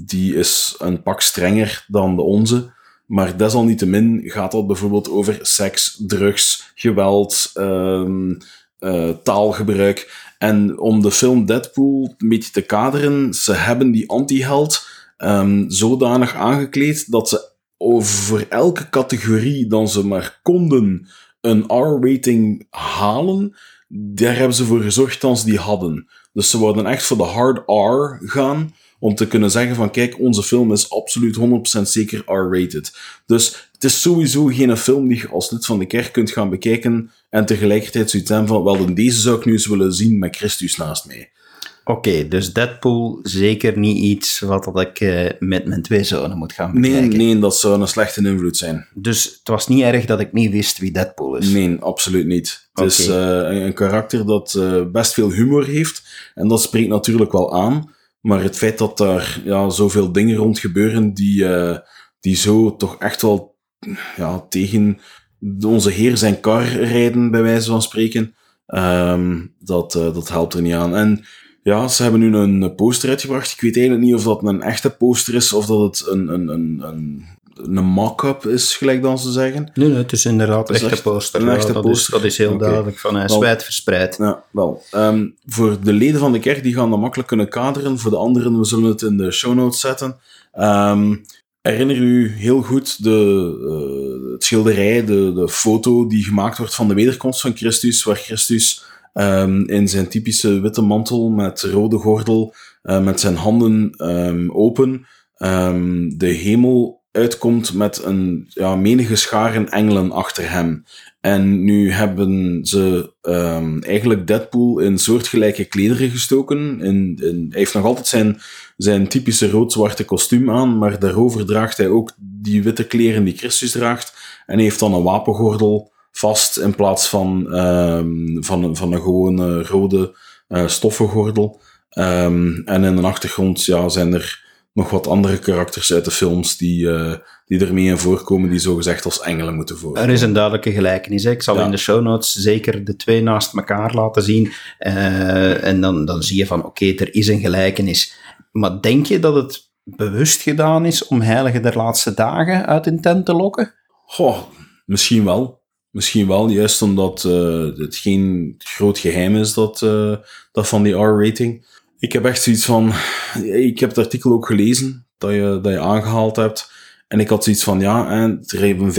die is een pak strenger dan de onze. Maar desalniettemin gaat dat bijvoorbeeld over seks, drugs, geweld, um, uh, taalgebruik. En om de film Deadpool een beetje te kaderen, ze hebben die anti-held um, zodanig aangekleed dat ze over elke categorie dan ze maar konden een R-rating halen, daar hebben ze voor gezorgd dat ze die hadden. Dus ze wilden echt voor de hard R gaan, om te kunnen zeggen van kijk, onze film is absoluut 100% zeker R-rated. Dus het is sowieso geen film die je als lid van de kerk kunt gaan bekijken en tegelijkertijd zoiets hebben van wel, deze zou ik nu eens willen zien met Christus naast mij. Oké, dus Deadpool zeker niet iets wat dat ik uh, met mijn twee zonen moet gaan bekijken. Nee, nee, dat zou een slechte invloed zijn. Dus het was niet erg dat ik niet wist wie Deadpool is? Nee, absoluut niet. Het is uh, een, karakter dat uh, best veel humor heeft en dat spreekt natuurlijk wel aan. Maar het feit dat daar ja, zoveel dingen rond gebeuren die, uh, die zo toch echt wel ja, tegen onze heer zijn kar rijden, bij wijze van spreken, um, dat, uh, dat helpt er niet aan. En ja, ze hebben nu een poster uitgebracht. Ik weet eigenlijk niet of dat een echte poster is of dat het een, een, een, een een mock-up is, gelijk dan ze zeggen. Nee, nee, het is inderdaad een echte poster. Een echte dat, poster. Is, dat is heel duidelijk van hij is wijdverspreid. Ja, wel. Um, voor de leden van de kerk, die gaan dat makkelijk kunnen kaderen. Voor de anderen, we zullen het in de show notes zetten. Um, herinner u heel goed de, uh, het schilderij, de, de foto die gemaakt wordt van de wederkomst van Christus, waar Christus um, in zijn typische witte mantel met rode gordel, uh, met zijn handen open, de hemel uitkomt met een ja, menige scharen engelen achter hem. En nu hebben ze um, eigenlijk Deadpool in soortgelijke klederen gestoken. Hij heeft nog altijd zijn, zijn typische rood-zwarte kostuum aan, maar daarover draagt hij ook die witte kleren die Christus draagt. En hij heeft dan een wapengordel vast in plaats van, um, van, van een gewone rode uh, stoffengordel. Um, en in de achtergrond ja, zijn er nog wat andere karakters uit de films die, uh, die ermee in voorkomen, die zogezegd als engelen moeten voorkomen. Er is een duidelijke gelijkenis. Ik zal in de show notes zeker de twee naast elkaar laten zien. Uh, en dan, dan zie je van, oké, okay, er is een gelijkenis. Maar denk je dat het bewust gedaan is om Heilige der Laatste Dagen uit hun tent te lokken? Goh, misschien wel. Misschien wel, juist omdat uh, het geen groot geheim is dat, dat van die R-rating. Ik heb echt zoiets van... Ik heb het artikel ook gelezen dat je, dat je aangehaald hebt. En ik had zoiets van, ja, en er hebben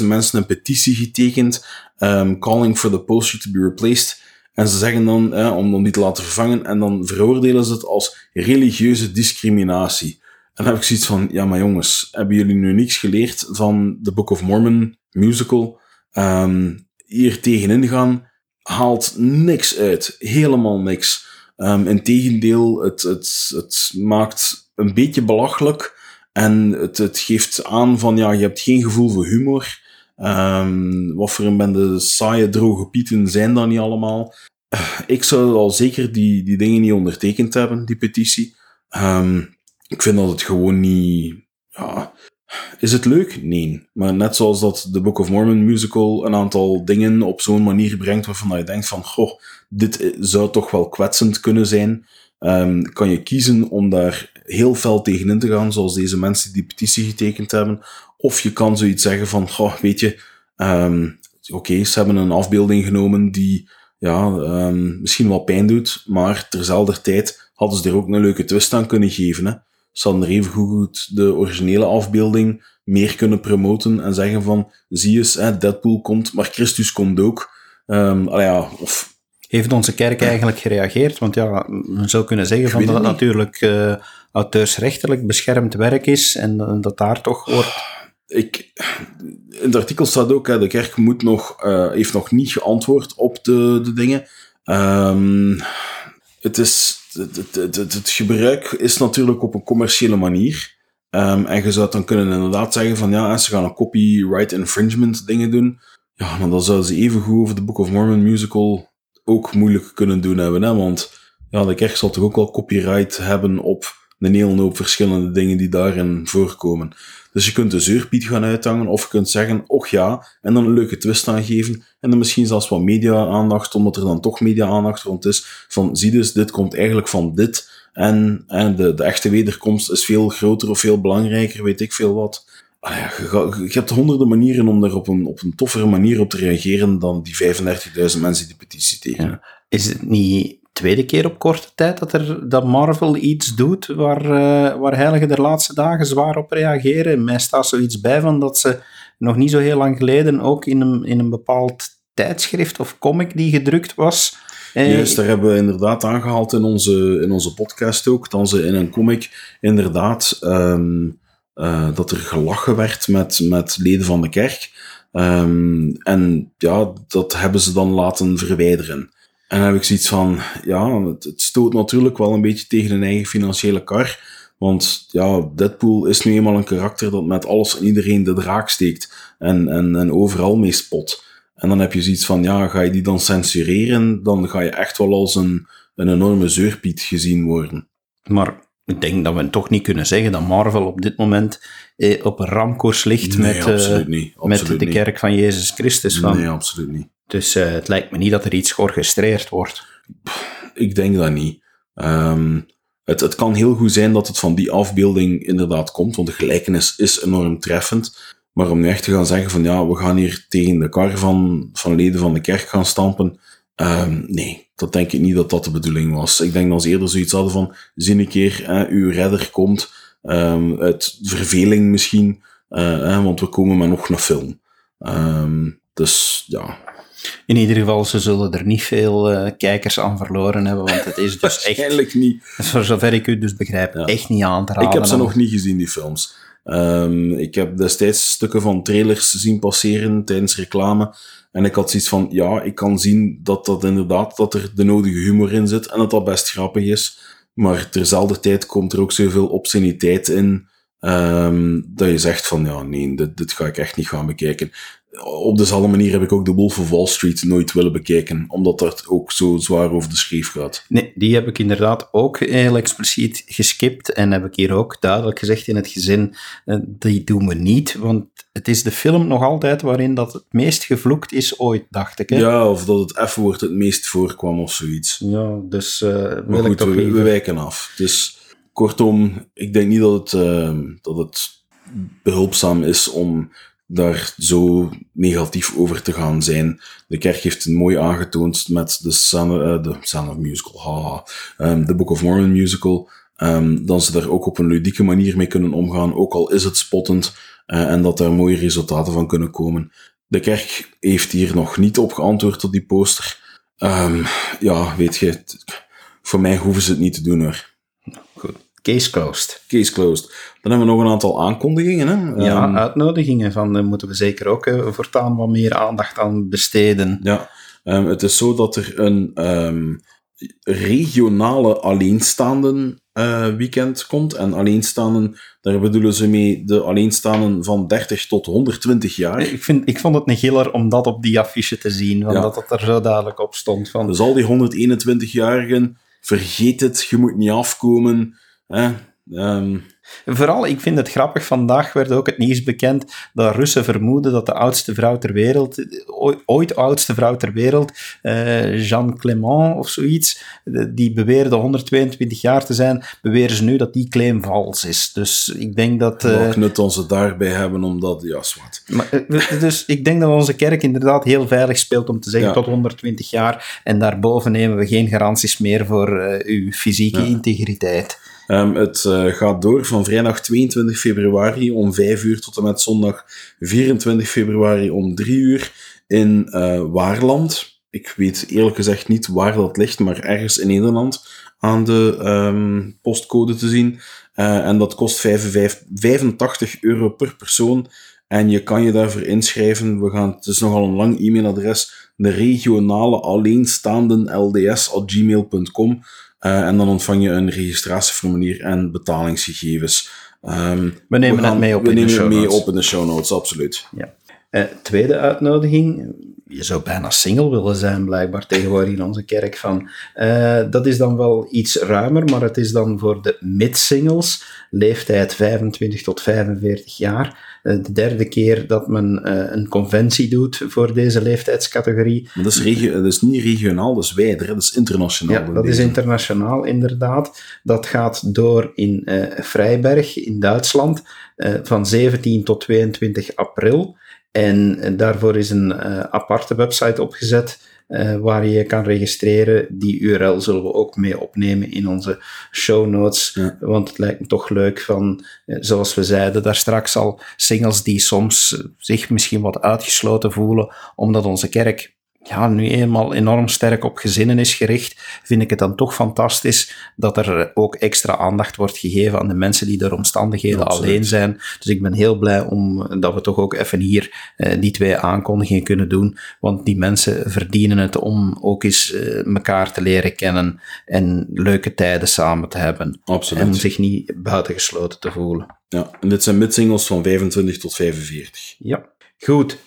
35.000 mensen een petitie getekend, um, calling for the poster to be replaced. En ze zeggen dan, eh, om, om die te laten vervangen, en dan veroordelen ze het als religieuze discriminatie. En dan heb ik zoiets van, ja, maar jongens, hebben jullie nu niks geleerd van de Book of Mormon musical? Um, hier tegenin gaan haalt niks uit. Helemaal niks. Um, Integendeel, het, het, het maakt een beetje belachelijk. En het, het geeft aan van, ja, je hebt geen gevoel voor humor. Um, wat voor een bende saaie, droge pieten zijn dat niet allemaal. Ik zou al zeker die, die dingen niet ondertekend hebben, die petitie. Um, ik vind dat het gewoon niet... Ja, is het leuk? Nee. Maar net zoals dat de Book of Mormon musical een aantal dingen op zo'n manier brengt waarvan je denkt van, goh, dit zou toch wel kwetsend kunnen zijn, um, kan je kiezen om daar heel fel tegenin te gaan, zoals deze mensen die petitie getekend hebben. Of je kan zoiets zeggen van, goh, weet je, um, oké, ze hebben een afbeelding genomen die ja, um, misschien wel pijn doet, maar terzelfde tijd hadden ze er ook een leuke twist aan kunnen geven. Hè ze hadden er even goed de originele afbeelding meer kunnen promoten en zeggen van, zie eens, hè, Deadpool komt, maar Christus komt ook. Ja, of... Heeft onze kerk eigenlijk gereageerd? Want ja, men zou kunnen zeggen van dat het natuurlijk uh, auteursrechtelijk beschermd werk is en dat daar toch wordt... Ik, in het artikel staat ook, hè, de kerk moet nog, uh, heeft nog niet geantwoord op de, de dingen. Um, het is het, het, het, het, gebruik is natuurlijk op een commerciële manier. Um, en je zou dan kunnen inderdaad zeggen van ja, ze gaan een copyright infringement dingen doen. Ja, maar dan zouden ze even goed over de Book of Mormon musical ook moeilijk kunnen doen hebben. Want ja, de kerk zal toch ook wel copyright hebben op een hele hoop verschillende dingen die daarin voorkomen. Dus je kunt de zeurpiet gaan uithangen, of je kunt zeggen, och ja, en dan een leuke twist aangeven, en dan misschien zelfs wat media-aandacht, omdat er dan toch media-aandacht rond is, van zie dus, dit komt eigenlijk van dit, en, en de, de echte wederkomst is veel groter of veel belangrijker, weet ik veel wat. Ah ja, je, je, hebt honderden manieren om daar op een, op een toffere manier op te reageren dan die 35.000 mensen die petitie tekenen. Is het niet tweede keer op korte tijd dat, er, dat Marvel iets doet waar, uh, waar heiligen de laatste dagen zwaar op reageren. Mij staat zoiets bij van dat ze nog niet zo heel lang geleden ook in een, in een bepaald tijdschrift of comic die gedrukt was. Eh, Juist, daar hebben we inderdaad aangehaald in onze, in onze podcast ook, dat ze in een comic inderdaad um, uh, dat er gelachen werd met, met leden van de kerk. Um, en ja, dat hebben ze dan laten verwijderen. En dan heb ik zoiets van, ja, het, het, stoot natuurlijk wel een beetje tegen een eigen financiële kar. Want ja, Deadpool is nu eenmaal een karakter dat met alles en iedereen de draak steekt. En, en, en overal mee spot. En dan heb je zoiets van, ja, ga je die dan censureren? Dan ga je echt wel als een, een enorme zeurpiet gezien worden. Maar ik denk dat we toch niet kunnen zeggen dat Marvel op dit moment eh, op een ramkoers ligt nee, met, absoluut niet. Absoluut met de niet. kerk van Jezus Christus. Van. Nee, absoluut niet. Dus uh, het lijkt me niet dat er iets georchestreerd wordt. Ik denk dat niet. Um, het, het kan heel goed zijn dat het van die afbeelding inderdaad komt, want de gelijkenis is enorm treffend. Maar om nu echt te gaan zeggen van ja, we gaan hier tegen de kar van, van leden van de kerk gaan stampen. Um, nee, dat denk ik niet dat dat de bedoeling was. Ik denk dat ze eerder zoiets hadden van, zie een keer, eh, uw redder komt, um, uit verveling misschien, uh, eh, want we komen met nog een film. Um, dus ja, in ieder geval, ze zullen er niet veel uh, kijkers aan verloren hebben, want het is dus [laughs] echt... Waarschijnlijk niet. Voor zover ik u dus begrijp, ja. echt niet aan te raden. Ik heb ze nog niet gezien, die films. Um, ik heb destijds stukken van trailers zien passeren tijdens reclame. En ik had zoiets van, ja, ik kan zien dat dat inderdaad, dat er de nodige humor in zit en dat dat best grappig is. Maar terzelfde tijd komt er ook zoveel obsceniteit in, um, dat je zegt van, ja, nee, dit ga ik echt niet gaan bekijken op dezelfde manier heb ik ook de Wolf of Wall Street nooit willen bekijken, omdat dat ook zo zwaar over de schreef gaat. Nee, die heb ik inderdaad ook heel expliciet geskipt en heb ik hier ook duidelijk gezegd in het gezin, uh, die doen we niet, want het is de film nog altijd waarin dat het meest gevloekt is ooit, dacht ik. Hè? Ja, of dat het F-woord het meest voorkwam of zoiets. Ja, dus uh, maar goed, we, we, wijken af. Dus kortom, ik denk niet dat het, uh, dat het behulpzaam is om daar zo negatief over te gaan zijn. De kerk heeft het mooi aangetoond met de Son, uh, de of Musical, haha, um, de Book of Mormon musical, um, dat ze daar ook op een ludieke manier mee kunnen omgaan, ook al is het spottend, uh, en dat daar mooie resultaten van kunnen komen. De kerk heeft hier nog niet op geantwoord op die poster. Um, ja, weet je, voor mij hoeven ze het niet te doen hoor. Case closed. Case closed. Dan hebben we nog een aantal aankondigingen. Hè? Ja, Um, uitnodigingen. Van, daar moeten we zeker ook uh, voortaan wat meer aandacht aan besteden. Ja, um, het is zo dat er een um, regionale alleenstaanden uh, weekend komt. En alleenstaanden, daar bedoelen ze mee de alleenstaanden van 30 tot 120 jaar. Ik, vind, ik vond het een giller om dat op die affiche te zien, want Ja. dat het er zo duidelijk op stond. Van, Dus al die 121-jarigen, vergeet het, je moet niet afkomen. Ehm, Vooral, ik vind het grappig, vandaag werd ook het nieuws bekend dat Russen vermoeden dat de oudste vrouw ter wereld, ooit, oudste vrouw ter wereld, eh, Jeanne Clément of zoiets, eh, die beweerde 122 jaar te zijn, beweren ze nu dat die claim vals is. Dus ik denk dat... eh, Wat nut ons het daarbij hebben, omdat, ja, zwart. Eh, dus ik denk dat onze kerk inderdaad heel veilig speelt om te zeggen Ja. tot 120 jaar. En daarboven nemen we geen garanties meer voor eh, uw fysieke Ja. integriteit. Ehm, het eh, gaat door van vrijdag 22 februari om 5 uur tot en met zondag 24 februari om 3 uur in eh, Waarland. Ik weet eerlijk gezegd niet waar dat ligt, maar ergens in Nederland aan de ehm, postcode te zien. Eh, en dat kost 55 85 euro per persoon. En je kan je daarvoor inschrijven. We gaan, het is nogal een lang e-mailadres. De regionale alleenstaanden lds.gmail.com. Uh, en dan ontvang je een registratieformulier en betalingsgegevens. Um, We nemen het mee op we in de nemen show het mee notes. op in de show notes, absoluut. Ja. Eh, tweede uitnodiging. Je zou bijna single willen zijn, blijkbaar, tegenwoordig in onze kerk. Van. Eh, dat is dan wel iets ruimer, maar het is dan voor de mid-singles, leeftijd 25 tot 45 jaar. Eh, de derde keer dat men een conventie doet voor deze leeftijdscategorie. Maar dat is, regio, dat is niet regionaal, dat is wijder, dat is internationaal. Ja, in dat is internationaal inderdaad. Dat gaat door in Vrijberg in Duitsland van 17 tot 22 april. En eh, daarvoor is een eh, aparte website opgezet eh, waar je je kan registreren. Die URL zullen we ook mee opnemen in onze show notes. Ja. Want het lijkt me toch leuk van, zoals we zeiden daar straks al, singles die soms zich misschien wat uitgesloten voelen, omdat onze kerk ja, nu eenmaal enorm sterk op gezinnen is gericht, vind ik het dan toch fantastisch dat er ook extra aandacht wordt gegeven aan de mensen die door omstandigheden Absoluut. alleen zijn. Dus ik ben heel blij om dat we toch ook even hier eh, die twee aankondigingen kunnen doen, want die mensen verdienen het om ook eens eh, elkaar te leren kennen en leuke tijden samen te hebben. Absoluut. En zich niet buitengesloten te voelen. Ja, en dit zijn midsingles van 25 tot 45. Ja, goed.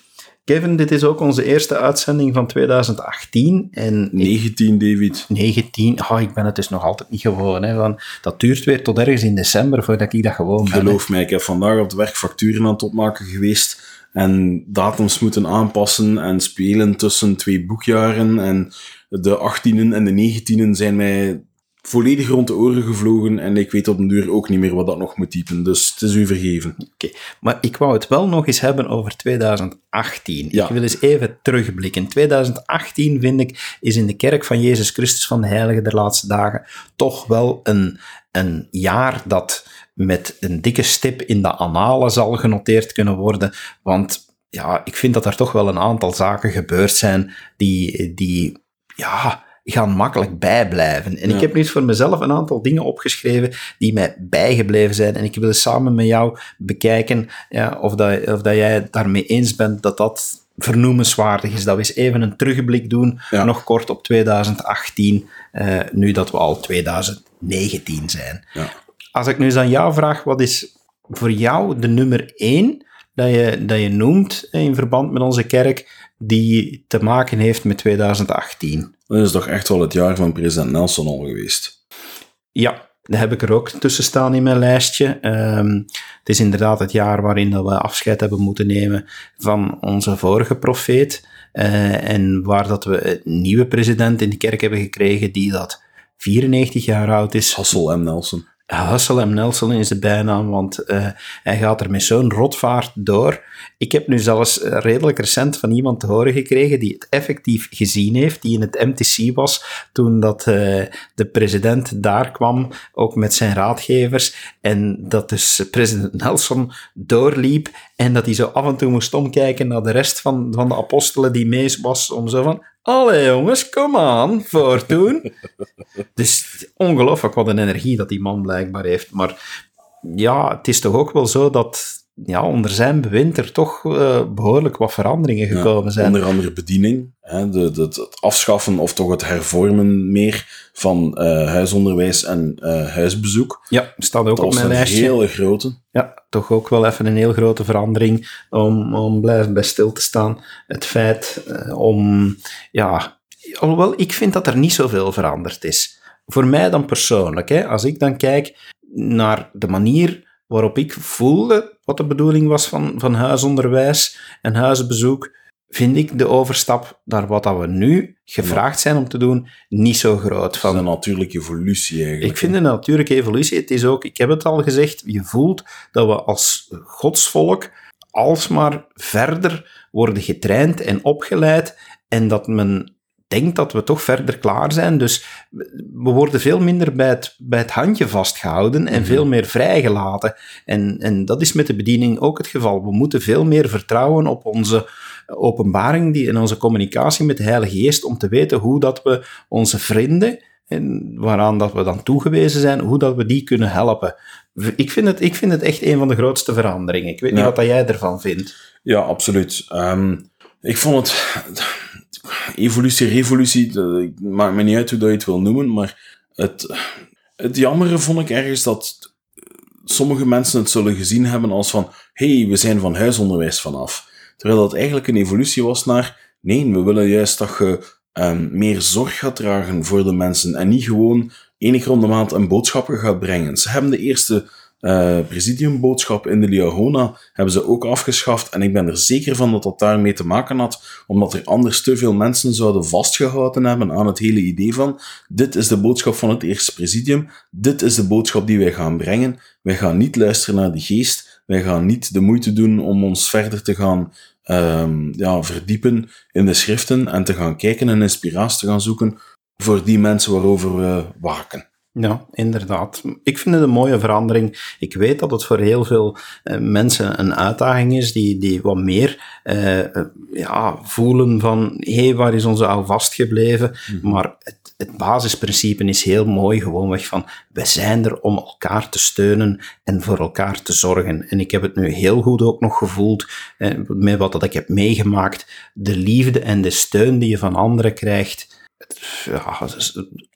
Kevin, dit is ook onze eerste uitzending van 2018. En ik 19, David. 19, oh, ik ben het dus nog altijd niet gewoon. Hè, van, dat duurt weer tot ergens in december voordat ik dat gewoon ben. hè. Geloof mij, ik heb vandaag op het werk facturen aan het opmaken geweest en datums moeten aanpassen en spelen tussen twee boekjaren en de 18e en de 19e zijn mij volledig rond de oren gevlogen en ik weet op den duur ook niet meer wat dat nog moet typen, dus het is u vergeven. Oké, Maar ik wou het wel nog eens hebben over 2018. Ja. Ik wil eens even terugblikken. 2018, vind ik, is in de kerk van Jezus Christus van de Heilige der Laatste Dagen toch wel een, een jaar dat met een dikke stip in de annalen zal genoteerd kunnen worden. Want ja, ik vind dat er toch wel een aantal zaken gebeurd zijn die, die ja, gaan makkelijk bijblijven. En Ja. ik heb nu voor mezelf een aantal dingen opgeschreven die mij bijgebleven zijn. En ik wil samen met jou bekijken ja, of, dat, of dat jij het daarmee eens bent dat dat vernoemenswaardig is. Dat we eens even een terugblik doen, Ja. nog kort op 2018, eh, nu dat we al 2019 zijn. Ja. Als ik nu eens aan jou vraag, wat is voor jou de nummer één dat je, dat je noemt in verband met onze kerk die te maken heeft met 2018? Dat is toch echt wel het jaar van president Nelson al geweest. Ja, daar heb ik er ook tussen staan in mijn lijstje. Ehm, het is inderdaad het jaar waarin dat we afscheid hebben moeten nemen van onze vorige profeet. eh, en waar dat we een nieuwe president in de kerk hebben gekregen die dat 94 jaar oud is. Hassel M. Nelson. Hustle M. Nelson is de bijnaam, want uh, hij gaat er met zo'n rotvaart door. Ik heb nu zelfs redelijk recent van iemand te horen gekregen die het effectief gezien heeft, die in het MTC was toen dat uh, de president daar kwam, ook met zijn raadgevers, en dat dus president Nelson doorliep en dat hij zo af en toe moest omkijken naar de rest van, van de apostelen die mee was, om zo van, Allee jongens, kom aan, voortdoen. [laughs] dus ongelooflijk wat een energie dat die man blijkbaar heeft. Maar ja, het is toch ook wel zo dat ja, onder zijn bewind er toch uh, behoorlijk wat veranderingen gekomen zijn. Onder andere bediening, hè, de, de, het afschaffen of toch het hervormen meer van uh, huisonderwijs en uh, huisbezoek. Ja, staat ook dat op mijn lijstje. een hele grote. Ja, toch ook wel even een heel grote verandering om, om blijven bij stil te staan. Het feit om, ja, alhoewel ik vind dat er niet zoveel veranderd is. Voor mij dan persoonlijk, hè, als ik dan kijk naar de manier waarop ik voelde wat de bedoeling was van, van huisonderwijs en huisbezoek, vind ik de overstap naar wat dat we nu gevraagd zijn om te doen niet zo groot. Van, een natuurlijke evolutie eigenlijk. Ik vind een natuurlijke evolutie. Het is ook, ik heb het al gezegd, je voelt dat we als godsvolk alsmaar verder worden getraind en opgeleid en dat men denk dat we toch verder klaar zijn. Dus we worden veel minder bij het, bij het handje vastgehouden en mhm. veel meer vrijgelaten. En, en dat is met de bediening ook het geval. We moeten veel meer vertrouwen op onze openbaring die, in onze communicatie met de Heilige Geest om te weten hoe dat we onze vrienden, en waaraan dat we dan toegewezen zijn, hoe dat we die kunnen helpen. Ik vind het, ik vind het echt een van de grootste veranderingen. Ik weet niet wat jij ervan vindt. Ja, absoluut. Um, ik vond het evolutie, revolutie, dat maakt me niet uit hoe dat je het wil noemen, maar het, het jammere vond ik ergens dat sommige mensen het zullen gezien hebben als van hey, we zijn van huisonderwijs vanaf. Terwijl dat eigenlijk een evolutie was naar nee, we willen juist dat je um, meer zorg gaat dragen voor de mensen en niet gewoon keer om de maand een boodschap gaat brengen. Ze hebben de eerste uh, presidiumboodschap in de Liahona hebben ze ook afgeschaft. En ik ben er zeker van dat dat daarmee te maken had, omdat er anders te veel mensen zouden vastgehouden hebben aan het hele idee van dit is de boodschap van het eerste presidium, dit is de boodschap die wij gaan brengen. Wij gaan niet luisteren naar de geest, wij gaan niet de moeite doen om ons verder te gaan um, ja, verdiepen in de schriften en te gaan kijken en inspiratie te gaan zoeken voor die mensen waarover we waken. Ja, inderdaad. Ik vind het een mooie verandering. Ik weet dat het voor heel veel uh, mensen een uitdaging is die, die wat meer uh, ja, voelen van hé, hey, waar is onze oude vastgebleven? Mm -hmm. Maar het, het basisprincipe is heel mooi, gewoonweg van we zijn er om elkaar te steunen en voor elkaar te zorgen. En ik heb het nu heel goed ook nog gevoeld uh, met wat dat ik heb meegemaakt. De liefde en de steun die je van anderen krijgt ja,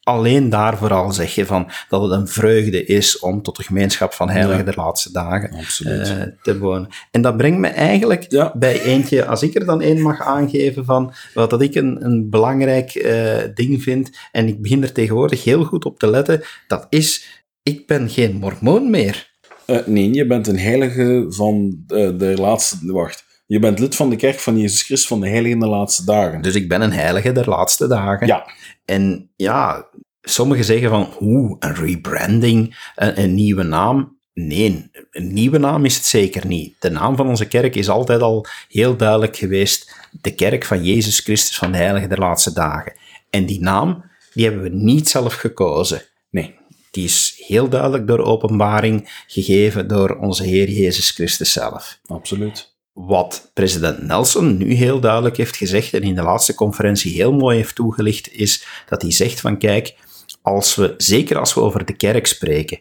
alleen daarvoor al zeg je van dat het een vreugde is om tot de gemeenschap van heiligen ja, de laatste dagen uh, te wonen. En dat brengt me eigenlijk ja. bij eentje, als ik er dan één mag aangeven van wat dat ik een, een belangrijk uh, ding vind, en ik begin er tegenwoordig heel goed op te letten, dat is, ik ben geen mormoon meer. Uh, nee, je bent een heilige van de, de laatste, wacht, je bent lid van de kerk van Jezus Christus van de Heilige de Laatste Dagen. Dus ik ben een heilige der laatste dagen. Ja. En ja, sommigen zeggen van, oeh, een rebranding, een, een nieuwe naam. Nee, een nieuwe naam is het zeker niet. De naam van onze kerk is altijd al heel duidelijk geweest. De kerk van Jezus Christus van de Heilige der Laatste Dagen. En die naam, die hebben we niet zelf gekozen. Nee, die is heel duidelijk door openbaring gegeven door onze Heer Jezus Christus zelf. Absoluut wat president Nelson nu heel duidelijk heeft gezegd en in de laatste conferentie heel mooi heeft toegelicht, is dat hij zegt van kijk, als we, zeker als we over de kerk spreken,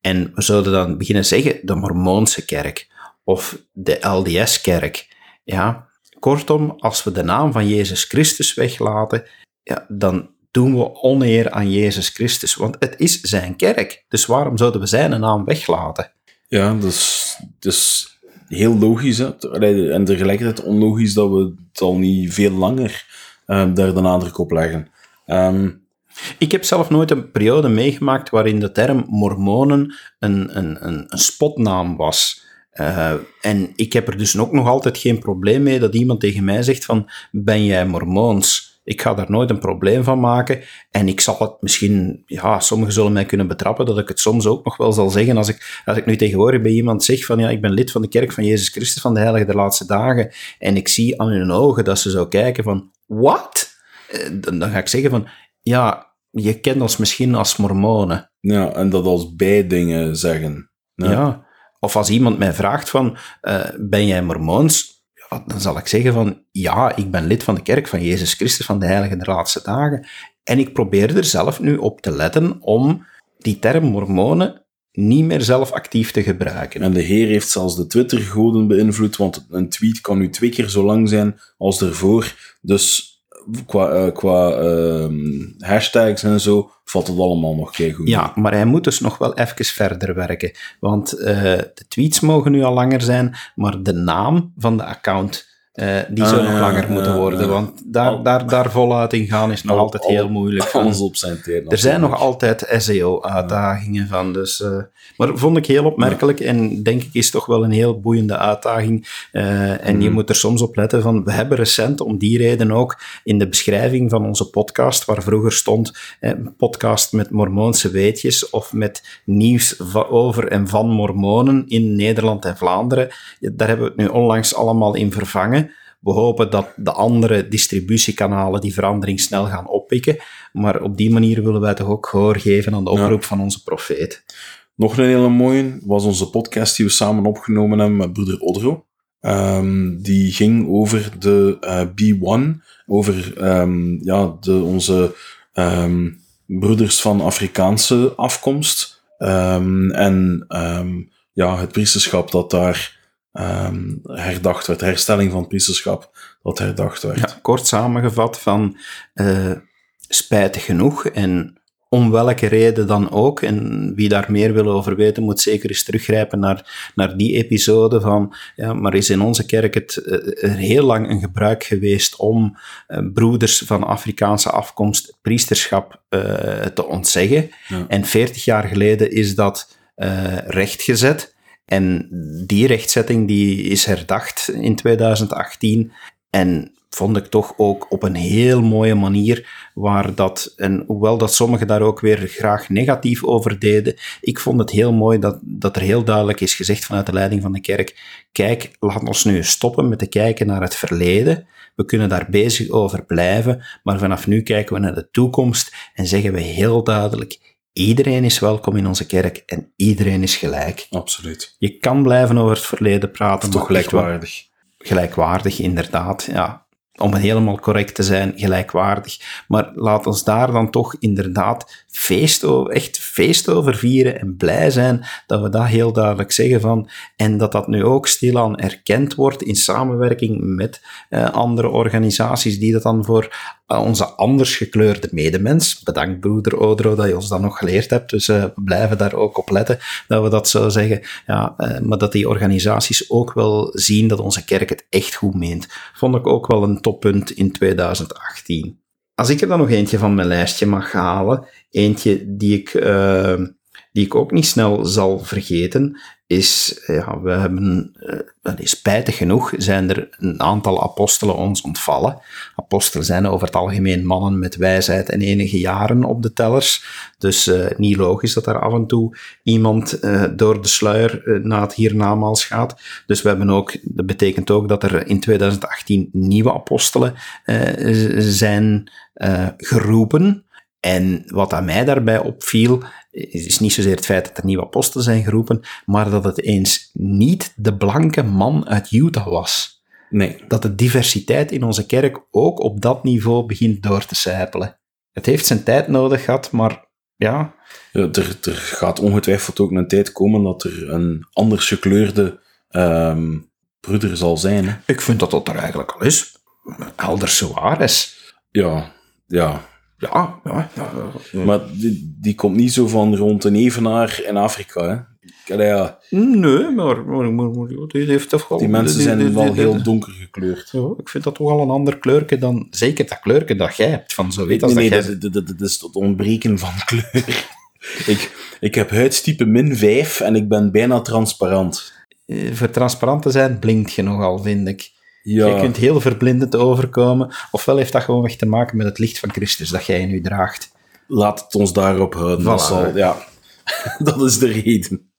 en we zouden dan beginnen zeggen de Mormoonse kerk of de LDS-kerk, ja, kortom, als we de naam van Jezus Christus weglaten, ja, dan doen we oneer aan Jezus Christus, want het is zijn kerk. Dus waarom zouden we zijn naam weglaten? Ja, dus, dus heel logisch. Hè? En tegelijkertijd onlogisch dat we het al niet veel langer uh, daar de nadruk op leggen. Um, ik heb zelf nooit een periode meegemaakt waarin de term mormonen een, een, een, een spotnaam was. Uh, en ik heb er dus ook nog altijd geen probleem mee dat iemand tegen mij zegt van, ben jij mormoons? Ik ga daar nooit een probleem van maken. En ik zal het misschien, ja, sommigen zullen mij kunnen betrappen dat ik het soms ook nog wel zal zeggen. Als ik, als ik nu tegenwoordig bij iemand zeg van ja, ik ben lid van de kerk van Jezus Christus van de Heilige der Laatste Dagen. En ik zie aan hun ogen dat ze zo kijken van, wat? Eh, Dan, dan ga ik zeggen van, ja, je kent ons misschien als mormonen. Ja, en dat als bijdingen zeggen. Ja. Of als iemand mij vraagt van, eh, ben jij mormoons? Dan zal ik zeggen van, ja, ik ben lid van de kerk van Jezus Christus van de Heilige der Laatste Dagen. En ik probeer er zelf nu op te letten om die term mormonen niet meer zelf actief te gebruiken. En de Heer heeft zelfs de Twitter-goden beïnvloed, want een tweet kan nu twee keer zo lang zijn als ervoor. Dus qua, eh, qua ehm, hashtags en zo valt het allemaal nog goed. Ja, maar hij moet dus nog wel even verder werken. Want eh, de tweets mogen nu al langer zijn, maar de naam van de account, eh, die zou Ah, nog ja, langer moeten worden. Want daar, Al- daar, daar voluit in gaan is nog Al- altijd al- heel moeilijk. Alles op zijn tijd. Er zijn nog altijd SEO-uitdagingen van. Dus, eh, maar vond ik heel opmerkelijk en denk ik is toch wel een heel boeiende uitdaging. Eh, en je Mhm. moet er soms op letten van, we hebben recent om die reden ook in de beschrijving van onze podcast, waar vroeger stond eh, een podcast met mormoonse weetjes of met nieuws over en van mormonen in Nederland en Vlaanderen. Daar hebben we het nu onlangs allemaal in vervangen. We hopen dat de andere distributiekanalen die verandering snel gaan oppikken. Maar op die manier willen wij toch ook gehoor geven aan de Ja. oproep van onze profeet. Nog een hele mooie was onze podcast die we samen opgenomen hebben met broeder Odro. Ehm, die ging over de eh, B1, over ehm, ja, de, onze ehm, broeders van Afrikaanse afkomst. En ja, het priesterschap dat daar ehm, herdacht werd, herstelling van het priesterschap dat herdacht werd. Ja, kort samengevat van eh, spijtig genoeg en om welke reden dan ook. En wie daar meer wil over weten, moet zeker eens teruggrijpen naar, naar die episode van, ja, maar is in onze kerk het eh, er heel lang een gebruik geweest om eh, broeders van Afrikaanse afkomst priesterschap eh, te ontzeggen. Ja. En 40 jaar geleden is dat eh, rechtgezet. En die rechtzetting die is herdacht in 2018. En vond ik toch ook op een heel mooie manier, waar dat, en hoewel dat sommigen daar ook weer graag negatief over deden, ik vond het heel mooi dat, dat er heel duidelijk is gezegd vanuit de leiding van de kerk, kijk, laat ons nu stoppen met te kijken naar het verleden. We kunnen daar bezig over blijven, maar vanaf nu kijken we naar de toekomst en zeggen we heel duidelijk, iedereen is welkom in onze kerk en iedereen is gelijk. Absoluut. Je kan blijven over het verleden praten, Toch gelijkwaardig. gelijkwaardig, inderdaad. Ja, om helemaal correct te zijn, gelijkwaardig. Maar laat ons daar dan toch inderdaad feest over, echt feest over vieren en blij zijn dat we dat heel duidelijk zeggen van. En dat dat nu ook stilaan erkend wordt in samenwerking met eh, andere organisaties die dat dan voor eh, onze anders gekleurde medemens. Bedankt broeder Odro dat je ons dat nog geleerd hebt. Dus eh, we blijven daar ook op letten dat we dat zo zeggen. Ja, eh, maar dat die organisaties ook wel zien dat onze kerk het echt goed meent. Vond ik ook wel een toppunt in 2018. Als ik er dan nog eentje van mijn lijstje mag halen, eentje die ik, die ik ook niet snel zal vergeten, is, ja, we hebben, eh, is spijtig genoeg, zijn er een aantal apostelen ons ontvallen. Apostelen zijn over het algemeen mannen met wijsheid en enige jaren op de tellers. Dus eh, niet logisch dat er af en toe iemand eh, door de sluier eh, na het hiernamaals gaat. Dus we hebben ook, dat betekent ook dat er in 2018 nieuwe apostelen eh, zijn eh, geroepen. En wat aan mij daarbij opviel, is niet zozeer het feit dat er nieuwe apostelen zijn geroepen, maar dat het eens niet de blanke man uit Utah was. Nee, Dat de diversiteit in onze kerk ook op dat niveau begint door te sijpelen. Het heeft zijn tijd nodig gehad, maar ja, Ja, er, er gaat ongetwijfeld ook een tijd komen dat er een anders gekleurde ehm broeder zal zijn. Hè? ik vind dat dat er eigenlijk al is. Elder Soares. Ja, ja. Ja, ja, ja. Maar die, die komt niet zo van rond een evenaar in Afrika. Hè? Allee, ja, Nee, maar, maar, maar, maar die heeft toch wel... die mensen zijn die- wel heel donker gekleurd. Ja, ik vind dat toch al een ander kleurke dan... Zeker dat kleurke dat jij hebt, van zo weet als nee, nee, dat jij... dat, dat, dat is het ontbreken van kleur. [laughs] ik, ik heb huidstype min 5 en ik ben bijna transparant. Eh, Voor transparant te zijn, blinkt je nogal, vind ik. Ja. Je kunt heel verblindend overkomen. Ofwel heeft dat gewoon echt te maken met het licht van Christus dat jij in u draagt. Laat het ons daarop houden. Dat, zal, ja. [laughs] dat is de reden.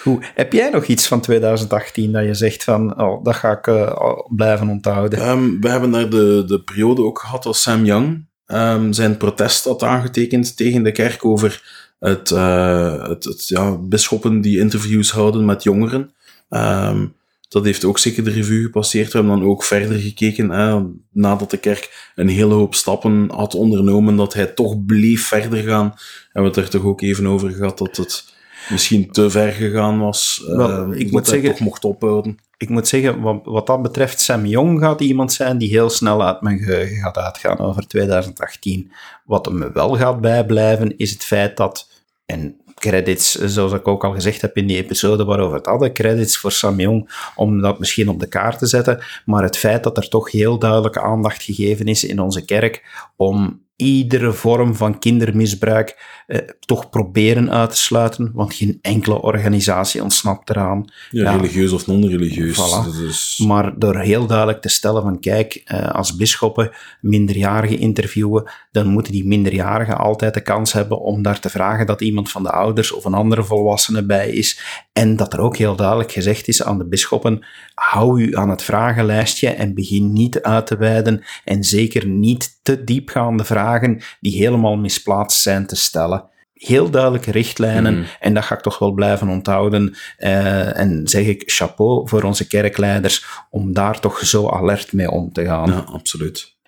Goed. Heb jij nog iets van 2018 dat je zegt van, oh, dat ga ik eh, blijven onthouden? Ehm, we hebben daar de, de periode ook gehad als Sam Young ehm, zijn protest had aangetekend tegen de kerk over het, eh, het, het ja, bisschoppen die interviews houden met jongeren. Ehm, dat heeft ook zeker de revue gepasseerd. We hebben dan ook verder gekeken, hè, nadat de kerk een hele hoop stappen had ondernomen, dat hij toch bleef verder gaan. Hebben we het er toch ook even over gehad dat het misschien te ver gegaan was. eh, Wel, ik dat moet zeggen- toch mocht ophouden. Ik moet zeggen, wat, wat dat betreft, Sam Jong gaat iemand zijn die heel snel uit mijn geheugen gaat uitgaan over 2018. Wat me wel gaat bijblijven, is het feit dat, en credits, zoals ik ook al gezegd heb in die episode waarover het hadden, credits voor Sam Jong om dat misschien op de kaart te zetten, maar het feit dat er toch heel duidelijke aandacht gegeven is in onze kerk om iedere vorm van kindermisbruik eh, toch proberen uit te sluiten, want geen enkele organisatie ontsnapt eraan. Ja, Ja. religieus of non-religieus. Voilà. Dus, Maar door heel duidelijk te stellen van kijk, eh, als bisschoppen minderjarigen interviewen, dan moeten die minderjarigen altijd de kans hebben om daar te vragen dat iemand van de ouders of een andere volwassene bij is. En dat er ook heel duidelijk gezegd is aan de bisschoppen, hou u aan het vragenlijstje en begin niet uit te wijden en zeker niet te diepgaande vragen die helemaal misplaatst zijn te stellen. Heel duidelijke richtlijnen Mhm. en dat ga ik toch wel blijven onthouden. Eh, en zeg ik chapeau voor onze kerkleiders om daar toch zo alert mee om te gaan. ja, absoluut.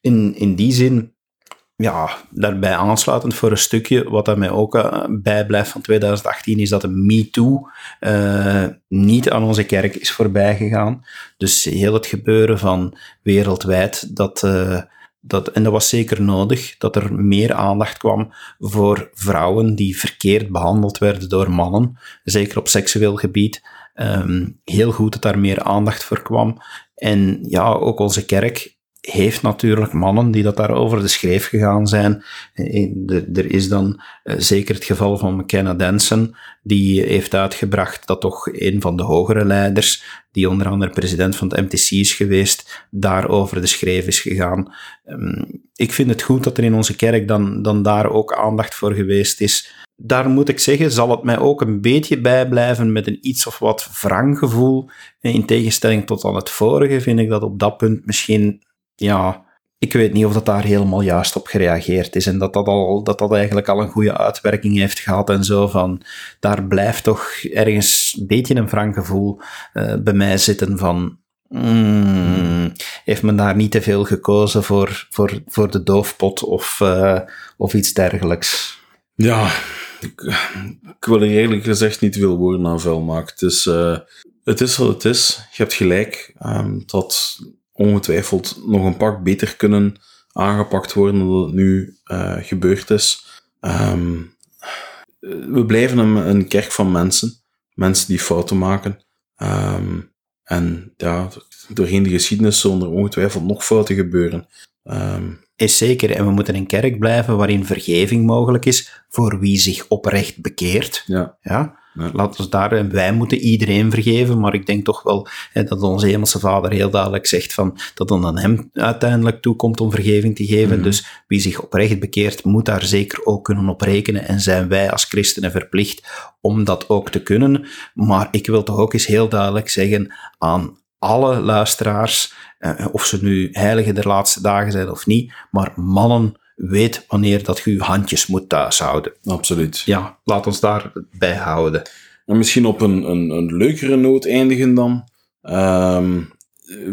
In, in die zin, ja, daarbij aansluitend voor een stukje, wat dat mij ook eh, bijblijft van 2018, is dat de MeToo eh niet aan onze kerk is voorbijgegaan. Dus heel het gebeuren van wereldwijd, dat, eh, dat, en dat was zeker nodig, dat er meer aandacht kwam voor vrouwen die verkeerd behandeld werden door mannen, zeker op seksueel gebied. Ehm, heel goed dat daar meer aandacht voor kwam. En ja, ook onze kerk heeft natuurlijk mannen die dat daar over de schreef gegaan zijn. Eh, Er is dan eh, zeker het geval van McKenna Denson, die heeft uitgebracht dat toch een van de hogere leiders, die onder andere president van het MTC is geweest, daar over de schreef is gegaan. Ehm, Ik vind het goed dat er in onze kerk dan, dan daar ook aandacht voor geweest is. Daar moet ik zeggen, zal het mij ook een beetje bijblijven met een iets of wat wrang gevoel. In tegenstelling tot aan het vorige vind ik dat op dat punt misschien ja, ik weet niet of dat daar helemaal juist op gereageerd is en dat dat, al, dat dat eigenlijk al een goede uitwerking heeft gehad en zo van, daar blijft toch ergens een beetje een wrang gevoel eh, bij mij zitten van, mm, heeft men daar niet te veel gekozen voor, voor, voor de doofpot of, eh, of iets dergelijks? Ja, ik, ik wil er eerlijk gezegd niet veel woorden aan vuil maken. Het is, eh, het is wat het is. Je hebt gelijk. ehm, dat ongetwijfeld nog een pak beter kunnen aangepakt worden dan het nu eh, gebeurd is. Ehm, we blijven een, een kerk van mensen. Mensen die fouten maken. Ehm, en ja, doorheen de geschiedenis zullen er ongetwijfeld nog fouten gebeuren. Ehm, Is zeker, en we moeten een kerk blijven waarin vergeving mogelijk is voor wie zich oprecht bekeert. ja, Ja, Ja. laten we daar, wij moeten iedereen vergeven, maar ik denk toch wel hè, dat onze hemelse vader heel duidelijk zegt van, dat het aan hem uiteindelijk toekomt om vergeving te geven. Mhm. Dus wie zich oprecht bekeert, moet daar zeker ook kunnen op rekenen en zijn wij als christenen verplicht om dat ook te kunnen. Maar ik wil toch ook eens heel duidelijk zeggen aan alle luisteraars, eh, of ze nu heiligen der laatste dagen zijn of niet, maar mannen, weet wanneer dat je je handjes moet thuishouden. absoluut. Ja, laat ons daarbij houden. En misschien op een, een, een leukere noot eindigen dan. Ehm,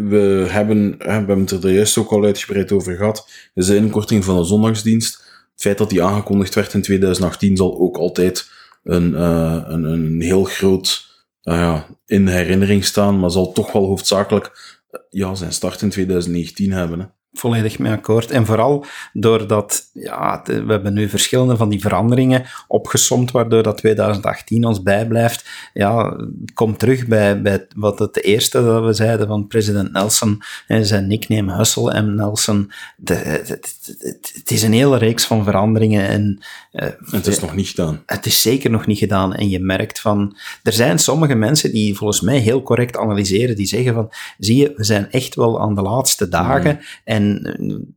we, hebben, we hebben het er juist ook al uitgebreid over gehad. Dus de inkorting van de zondagsdienst. Het feit dat die aangekondigd werd in 2018 zal ook altijd een, eh, een, een heel groot ja, in herinnering staan, maar zal toch wel hoofdzakelijk eh, ja, zijn start in 2019 hebben. Hè. Volledig mee akkoord. En vooral doordat, ja, we hebben nu verschillende van die veranderingen opgesomd, waardoor dat 2018 ons bijblijft. Ja, komt terug bij, bij wat het eerste dat we zeiden van president Nelson en zijn nickname Hustle M. Nelson. Het is een hele reeks van veranderingen en... Uh, het is nog niet gedaan. Het is zeker nog niet gedaan. En je merkt van... Er zijn sommige mensen die volgens mij heel correct analyseren, die zeggen van, zie je, we zijn echt wel aan de laatste dagen mm. en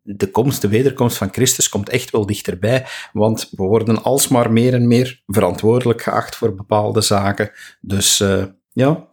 de komst, de wederkomst van Christus komt echt wel dichterbij, want we worden alsmaar meer en meer verantwoordelijk geacht voor bepaalde zaken. Dus uh, ja,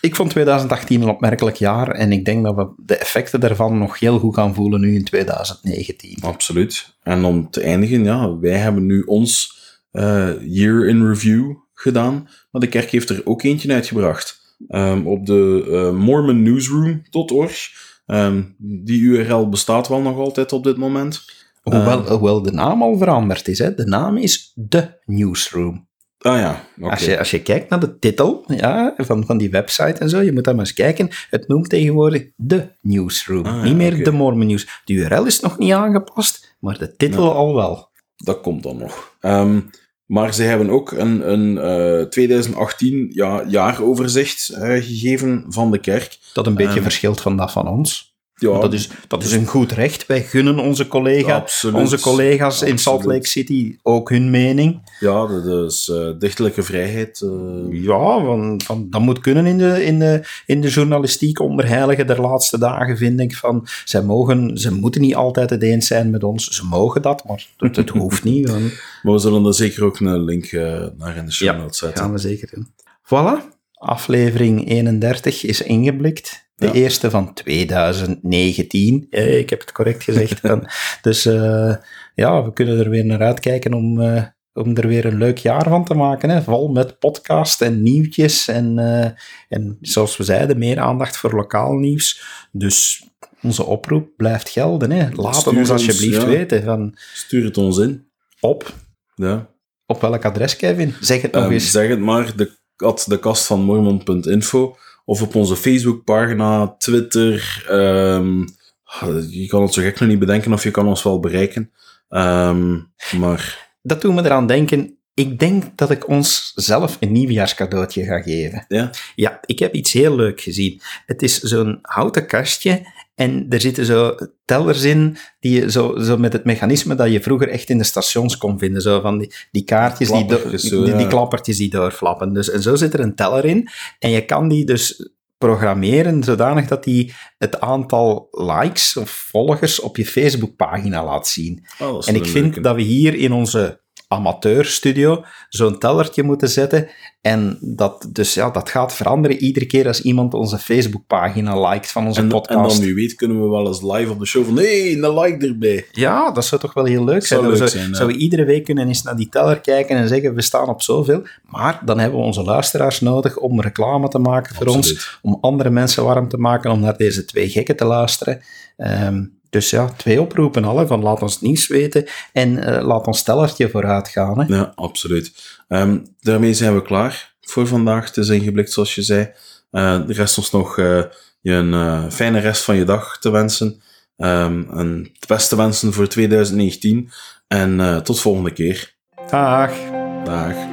ik vond 2018 een opmerkelijk jaar en ik denk dat we de effecten daarvan nog heel goed gaan voelen nu in 2019. Absoluut. En om te eindigen, ja, wij hebben nu ons uh, year in review gedaan, maar de kerk heeft er ook eentje uitgebracht. Um, op de uh, mormonnewsroom.org Um, die URL bestaat wel nog altijd op dit moment. Hoewel, ehm, hoewel de naam al veranderd is. Hè? De naam is The Newsroom. Ah ja, als, je, als je kijkt naar de titel ja, van, van die website en zo, je moet daar maar eens kijken. Het noemt tegenwoordig The Newsroom. Ah, niet meer de Mormon News. De URL is nog niet aangepast, maar de titel al wel. Dat komt dan nog. Um, maar ze hebben ook een, een uh, eh, 2018 ja, jaaroverzicht uh, gegeven van de kerk. Dat een beetje um, verschilt van dat van ons. Ja, dat, is, dat is een goed recht. Wij gunnen onze, collega, absoluut, onze collega's absoluut. in Salt Lake City ook hun mening. Ja, dat is uh, dichtelijke vrijheid. Uh... Ja, van, van, dat moet kunnen in de, in, de, in de journalistiek onder heilige der laatste dagen, vind ik. Van, zij mogen, ze moeten niet altijd het eens zijn met ons. Ze mogen dat, maar het, het hoeft niet. Van... [laughs] Maar we zullen er zeker ook een link uh, naar in de show notes zetten. Ja, gaan we zeker doen. Voilà, aflevering 31 is ingeblikt. De eerste van 2019. Eh, ik heb het correct gezegd. [laughs] dus uh, ja, we kunnen er weer naar uitkijken om, uh, om er weer een leuk jaar van te maken. Hè. Vol met podcast en nieuwtjes. En, uh, en zoals we zeiden, meer aandacht voor lokaal nieuws. Dus onze oproep blijft gelden. Hè. Laat Stuur ons alsjeblieft ja. weten. Van, Stuur het ons in. Op. Ja. Op welk adres, Kevin? Zeg het nog um, eens. Zeg het maar. De, de kast van mormon.info of op onze Facebookpagina, Twitter. Um, je kan het zo gek nog niet bedenken of je kan ons wel bereiken. Um, maar... Dat doet me eraan denken. Ik denk dat ik ons zelf een nieuwjaarscadeautje ga geven. Ja? Ja, ik heb iets heel leuk gezien. Het is zo'n houten kastje en er zitten zo tellers in, die je zo, zo met het mechanisme dat je vroeger echt in de stations kon vinden. Zo van die, die kaartjes, die, do, die, die, klappertjes die doorflappen. Dus, en zo zit er een teller in. En je kan die dus programmeren zodanig dat die het aantal likes of volgers op je Facebookpagina laat zien. Oh, en ik vind dat we hier in onze amateurstudio zo'n tellertje moeten zetten. En dat, dus ja, dat gaat veranderen iedere keer als iemand onze Facebookpagina liked van onze en, podcast. En dan, wie weet, kunnen we wel eens live op de show van nee, een like erbij. Ja, dat zou toch wel heel leuk zijn. Zou, leuk zijn, ja. zou we iedere week kunnen eens naar die teller kijken en zeggen, we staan op zoveel. Maar dan hebben we onze luisteraars nodig om reclame te maken voor Absoluut. ons, om andere mensen warm te maken, om naar deze twee gekken te luisteren. Um, dus ja, twee oproepen alle, van laat ons nieuws weten en uh, laat ons stellertje vooruit gaan. Hè. Ja, absoluut. Um, daarmee zijn we klaar voor vandaag. Het is ingeblikt, zoals je zei. Uh, de rest ons nog uh, je een fijne rest van je dag te wensen. Um, en het beste wensen voor 2019. En tot volgende keer. Dag. Dag.